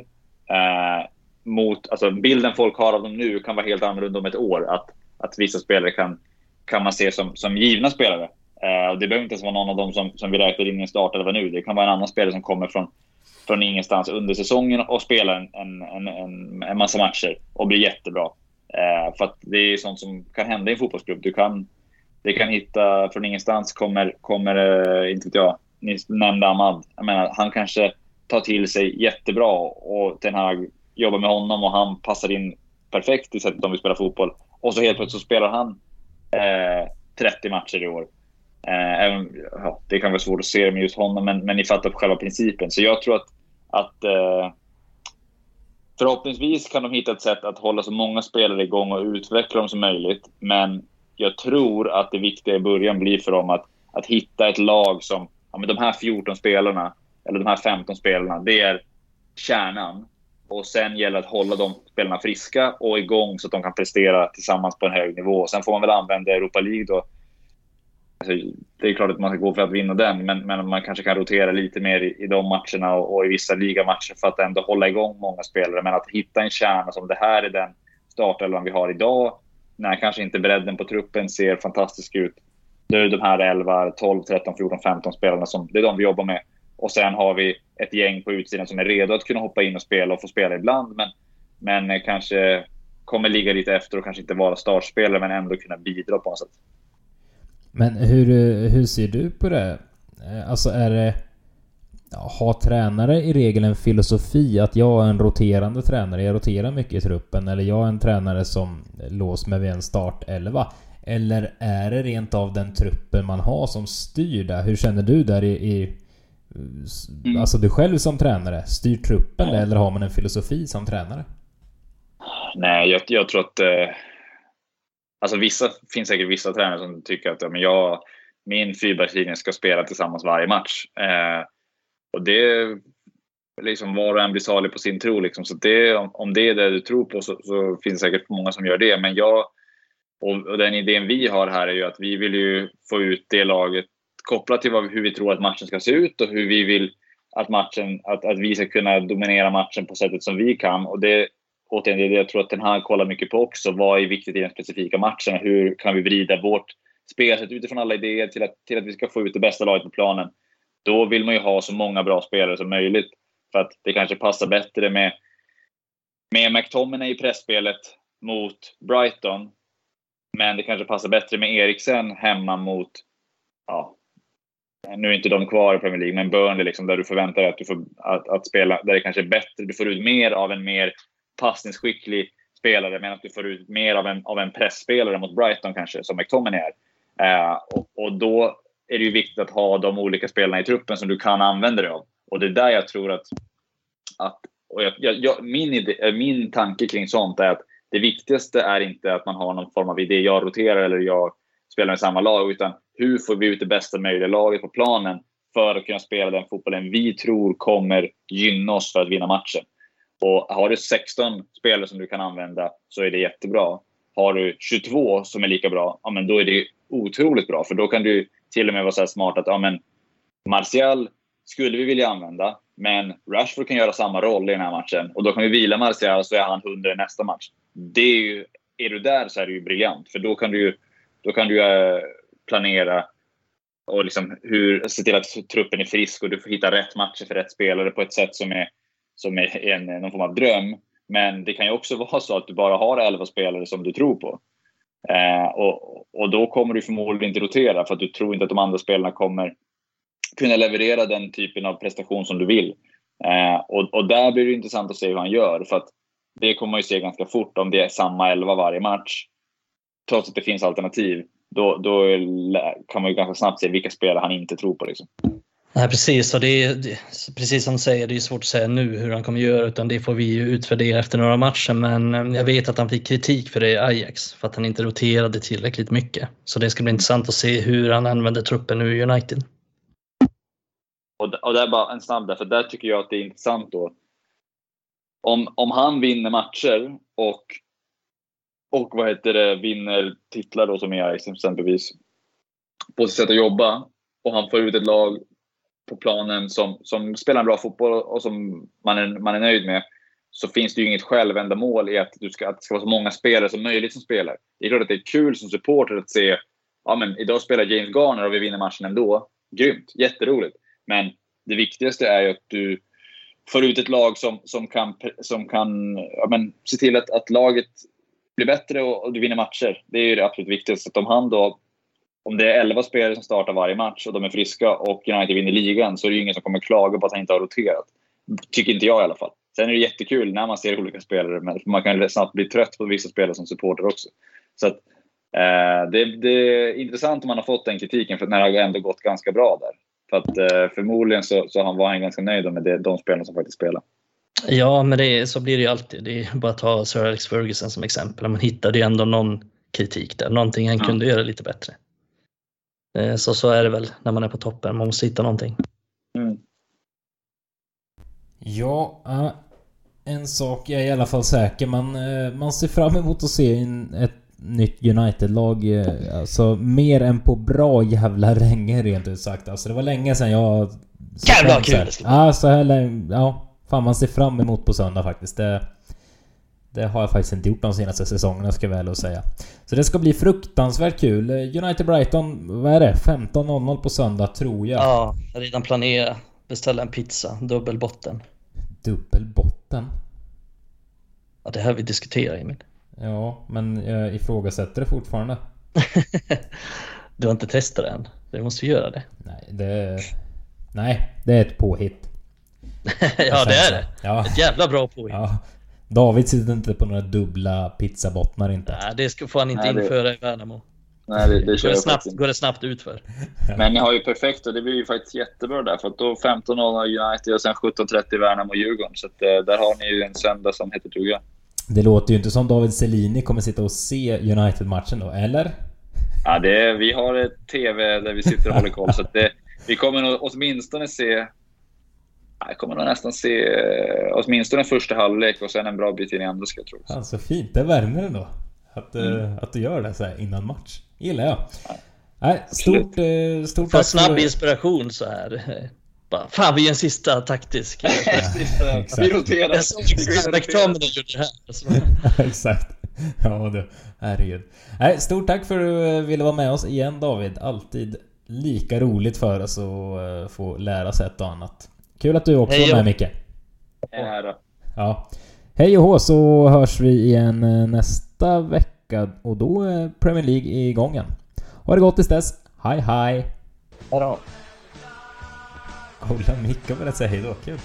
eh, mot... Alltså bilden folk har av dem nu kan vara helt annorlunda om ett år. Att, att vissa spelare kan, kan man se som, som givna spelare. Eh, och det behöver inte ens vara någon av dem som, som vi räknar in i en startelva nu. Det kan vara en annan spelare som kommer från, från ingenstans under säsongen och spelar en, en, en, en massa matcher och blir jättebra. Eh, för att det är sånt som kan hända i en fotbollsklubb. Du kan, det kan hitta från ingenstans kommer, kommer eh, inte vet jag, ni nämnde Ahmad. Jag menar, han kanske tar till sig jättebra och Ten Hag jobbar med honom och han passar in perfekt i sättet de vill spela fotboll. Och så helt plötsligt så spelar han eh, 30 matcher i år. Eh, även, ja, det kan vara svårt att se med just honom, men, men ni fattar på själva principen. Så jag tror att, att eh, Förhoppningsvis kan de hitta ett sätt att hålla så många spelare igång och utveckla dem som möjligt. Men jag tror att det viktiga i början blir för dem att, att hitta ett lag som, ja, men de här 14 spelarna, eller de här 15 spelarna, det är kärnan. Och sen gäller det att hålla de spelarna friska och igång så att de kan prestera tillsammans på en hög nivå. Sen får man väl använda Europa League då alltså, det är klart att man ska gå för att vinna den, men, men man kanske kan rotera lite mer i, i de matcherna och, och i vissa ligamatcher för att ändå hålla igång många spelare. Men att hitta en kärna som det här är den startelvan vi har idag, när kanske inte bredden på truppen ser fantastisk ut. Då är det de här 11, 12, 13, 14, 15 spelarna som det är de vi jobbar med. Och sen har vi ett gäng på utsidan som är redo att kunna hoppa in och spela och få spela ibland. Men, men eh, kanske kommer ligga lite efter och kanske inte vara startspelare men ändå kunna bidra på något sätt. Men hur, hur ser du på det? Eh, alltså är det... Har tränare i regel en filosofi att jag är en roterande tränare, jag roterar mycket i truppen, eller jag är en tränare som låser mig vid en startelva? Eller är det rent av den truppen man har som styr det? Hur känner du där i... i mm. Alltså du själv som tränare, styr truppen mm. eller har man en filosofi som tränare? Nej, jag, jag tror att... Eh, alltså vissa, finns säkert vissa tränare som tycker att ja, men jag, min fyrbackslinje ska spela tillsammans varje match. Eh, och det liksom var och en blir salig på sin tro. Liksom. Så det, om det är det du tror på så, så finns det säkert många som gör det. Men jag, och, den idén vi har här är ju att vi vill ju få ut det laget kopplat till vad, hur vi tror att matchen ska se ut och hur vi vill att, matchen, att, att vi ska kunna dominera matchen på sättet som vi kan. Och det, återigen, det är det jag tror att den här kollar mycket på också. Vad är viktigt i den specifika matchen? Hur kan vi vrida vårt spelsätt utifrån alla idéer till att, till att vi ska få ut det bästa laget på planen? Då vill man ju ha så många bra spelare som möjligt. För att det kanske passar bättre med, med McTominay i pressspelet mot Brighton. Men det kanske passar bättre med Eriksen hemma mot, ja, nu är inte de kvar i Premier League, men Burnley liksom, där du förväntar dig att, du får, att, att spela, där det kanske är bättre, du får ut mer av en mer passningsskicklig spelare, medan du får ut mer av en, av en pressspelare mot Brighton kanske, som McTominay är. Eh, och, och, då är det ju viktigt att ha de olika spelarna i truppen som du kan använda dig av. Och det är där jag tror att... att och jag, jag, min, idé, min tanke kring sånt är att det viktigaste är inte att man har någon form av idé, jag roterar eller jag spelar med samma lag, utan hur får vi ut det bästa möjliga laget på planen för att kunna spela den fotbollen vi tror kommer gynna oss för att vinna matchen. Och har du 16 spelare som du kan använda så är det jättebra. Har du 22 som är lika bra, ja, men då är det otroligt bra. För då kan du till och med vara så smart att ja, men Martial skulle vi vilja använda, men Rashford kan göra samma roll i den här matchen. Och då kan vi vila Martial så är han 100 i nästa match. Det är, ju, är du där så är det ju briljant. För då kan du, då kan du eh, planera och liksom hur, se till att truppen är frisk och du får hitta rätt matcher för rätt spelare på ett sätt som är som är en, någon form av dröm. Men det kan ju också vara så att du bara har 11 spelare som du tror på. Eh, och, och då kommer du förmodligen inte rotera för att du tror inte att de andra spelarna kommer kunna leverera den typen av prestation som du vill. Eh, och, och där blir det intressant att se hur han gör. För att det kommer man ju se ganska fort om det är samma 11 varje match. Trots att det finns alternativ. Då, då kan man ju ganska snabbt se vilka spelare han inte tror på. Liksom. Nej, precis. Och det är, det, precis som du säger, det är svårt att säga nu hur han kommer göra utan det får vi ju utvärdera efter några matcher. Men eh, jag vet att han fick kritik för det i Ajax för att han inte roterade tillräckligt mycket. Så det ska bli intressant att se hur han använder truppen nu i United. Och, och det är bara en snabb där, för där tycker jag att det är intressant då. Om, om han vinner matcher och, och vad heter det, vinner titlar då som i Ajax exempelvis på sitt sätt att jobba och han får ut ett lag på planen som, som spelar en bra fotboll och som man är, man är nöjd med så finns det ju inget självändamål i att, du ska, att det ska vara så många spelare som möjligt som spelar. Det är klart att det är kul som supporter att se ja, men idag spelar James Garner och vi vinner matchen ändå. Grymt, jätteroligt. Men det viktigaste är ju att du får ut ett lag som, som kan, som kan ja, men, se till att, att laget blir bättre och, och du vinner matcher. Det är ju det absolut viktigaste. Att om han då om det är 11 spelare som startar varje match och de är friska och United vinner ligan så är det ju ingen som kommer klaga på att han inte har roterat. Tycker inte jag i alla fall. Sen är det jättekul när man ser olika spelare, men man kan snabbt bli trött på vissa spelare som supporter också. Så att, eh, det, det, är intressant om man har fått den kritiken, för när det har ändå gått ganska bra där. För att eh, förmodligen så, så var han ganska nöjd med det, de spelarna som faktiskt spelar. Ja, men det, så blir det ju alltid. Det är bara att ta Sir Alex Ferguson som exempel. Man hittade ju ändå någon kritik där, någonting han ja. kunde göra lite bättre. Eh, så så är det väl när man är på toppen, man måste hitta någonting. Mm. Ja, en sak är i alla fall säker. Man, eh, man ser fram emot att se en, ett, nytt United-lag. eh, Alltså mer än på bra jävla länge rent ut sagt. Alltså det var länge sedan jag... Jävlar vad kul det ska bli. Ja, så här länge... Ja. Fan man ser fram emot på söndag faktiskt. Det, det har jag faktiskt inte gjort de senaste säsongerna ska jag väl säga. Så det ska bli fruktansvärt kul. United-Brighton, vad är det? 15.00 på söndag tror jag. Ja, jag redan planerat. Beställa en pizza, dubbel botten. Dubbel botten. Ja, det här vi diskuterar Emil. Ja, men jag ifrågasätter det fortfarande. Du har inte testat det än. Du måste göra det. Nej, det... Nej, det är ett påhitt. ja, det är det. Ja, Ett jävla bra påhitt. ja. David sitter inte på några dubbla pizzabottnar inte. Nej, det ska, får han inte Nej, det- införa i Värnamo. Nej, det, det Går det, snabbt, går det snabbt utför. Men ni har ju perfekt och det blir ju faktiskt jättebra där. För att då 15.00 United och sen 17.30 Värnamo och Djurgården. Så att, eh, där har ni ju en söndag som heter duga. Det låter ju inte som David Selini kommer sitta och se United-matchen då, eller? Ja, det är, vi har ett TV där vi sitter och håller koll. Så att det, vi kommer nog åtminstone se... Jag kommer nog nästan se eh, åtminstone första halvlek och sen en bra bit in i andra ska jag tro. Fan så fint, det värmer ändå. Att, eh, Mm. att du gör det så här innan match. Gillar jag. Nej, stort, eh, stort Få tack snabb inspiration så här. Bara, fan vi gör en sista taktisk. Vi roterar. Jag såg och gjorde det här. Alltså. Exakt. Ja du, herregud. Nej, stort tack för att du ville vara med oss igen David. Alltid lika roligt för oss att eh, få lära sig ett och annat. Kul att du också Hej var med då. Micke. Ära. Ja. Hej och hå så hörs vi igen eh, nästa vecka och då är Premier League igång igen. Ha det gott tills dess. Hej hej! Hejdå. Kolla Micke började säga hej då, kul.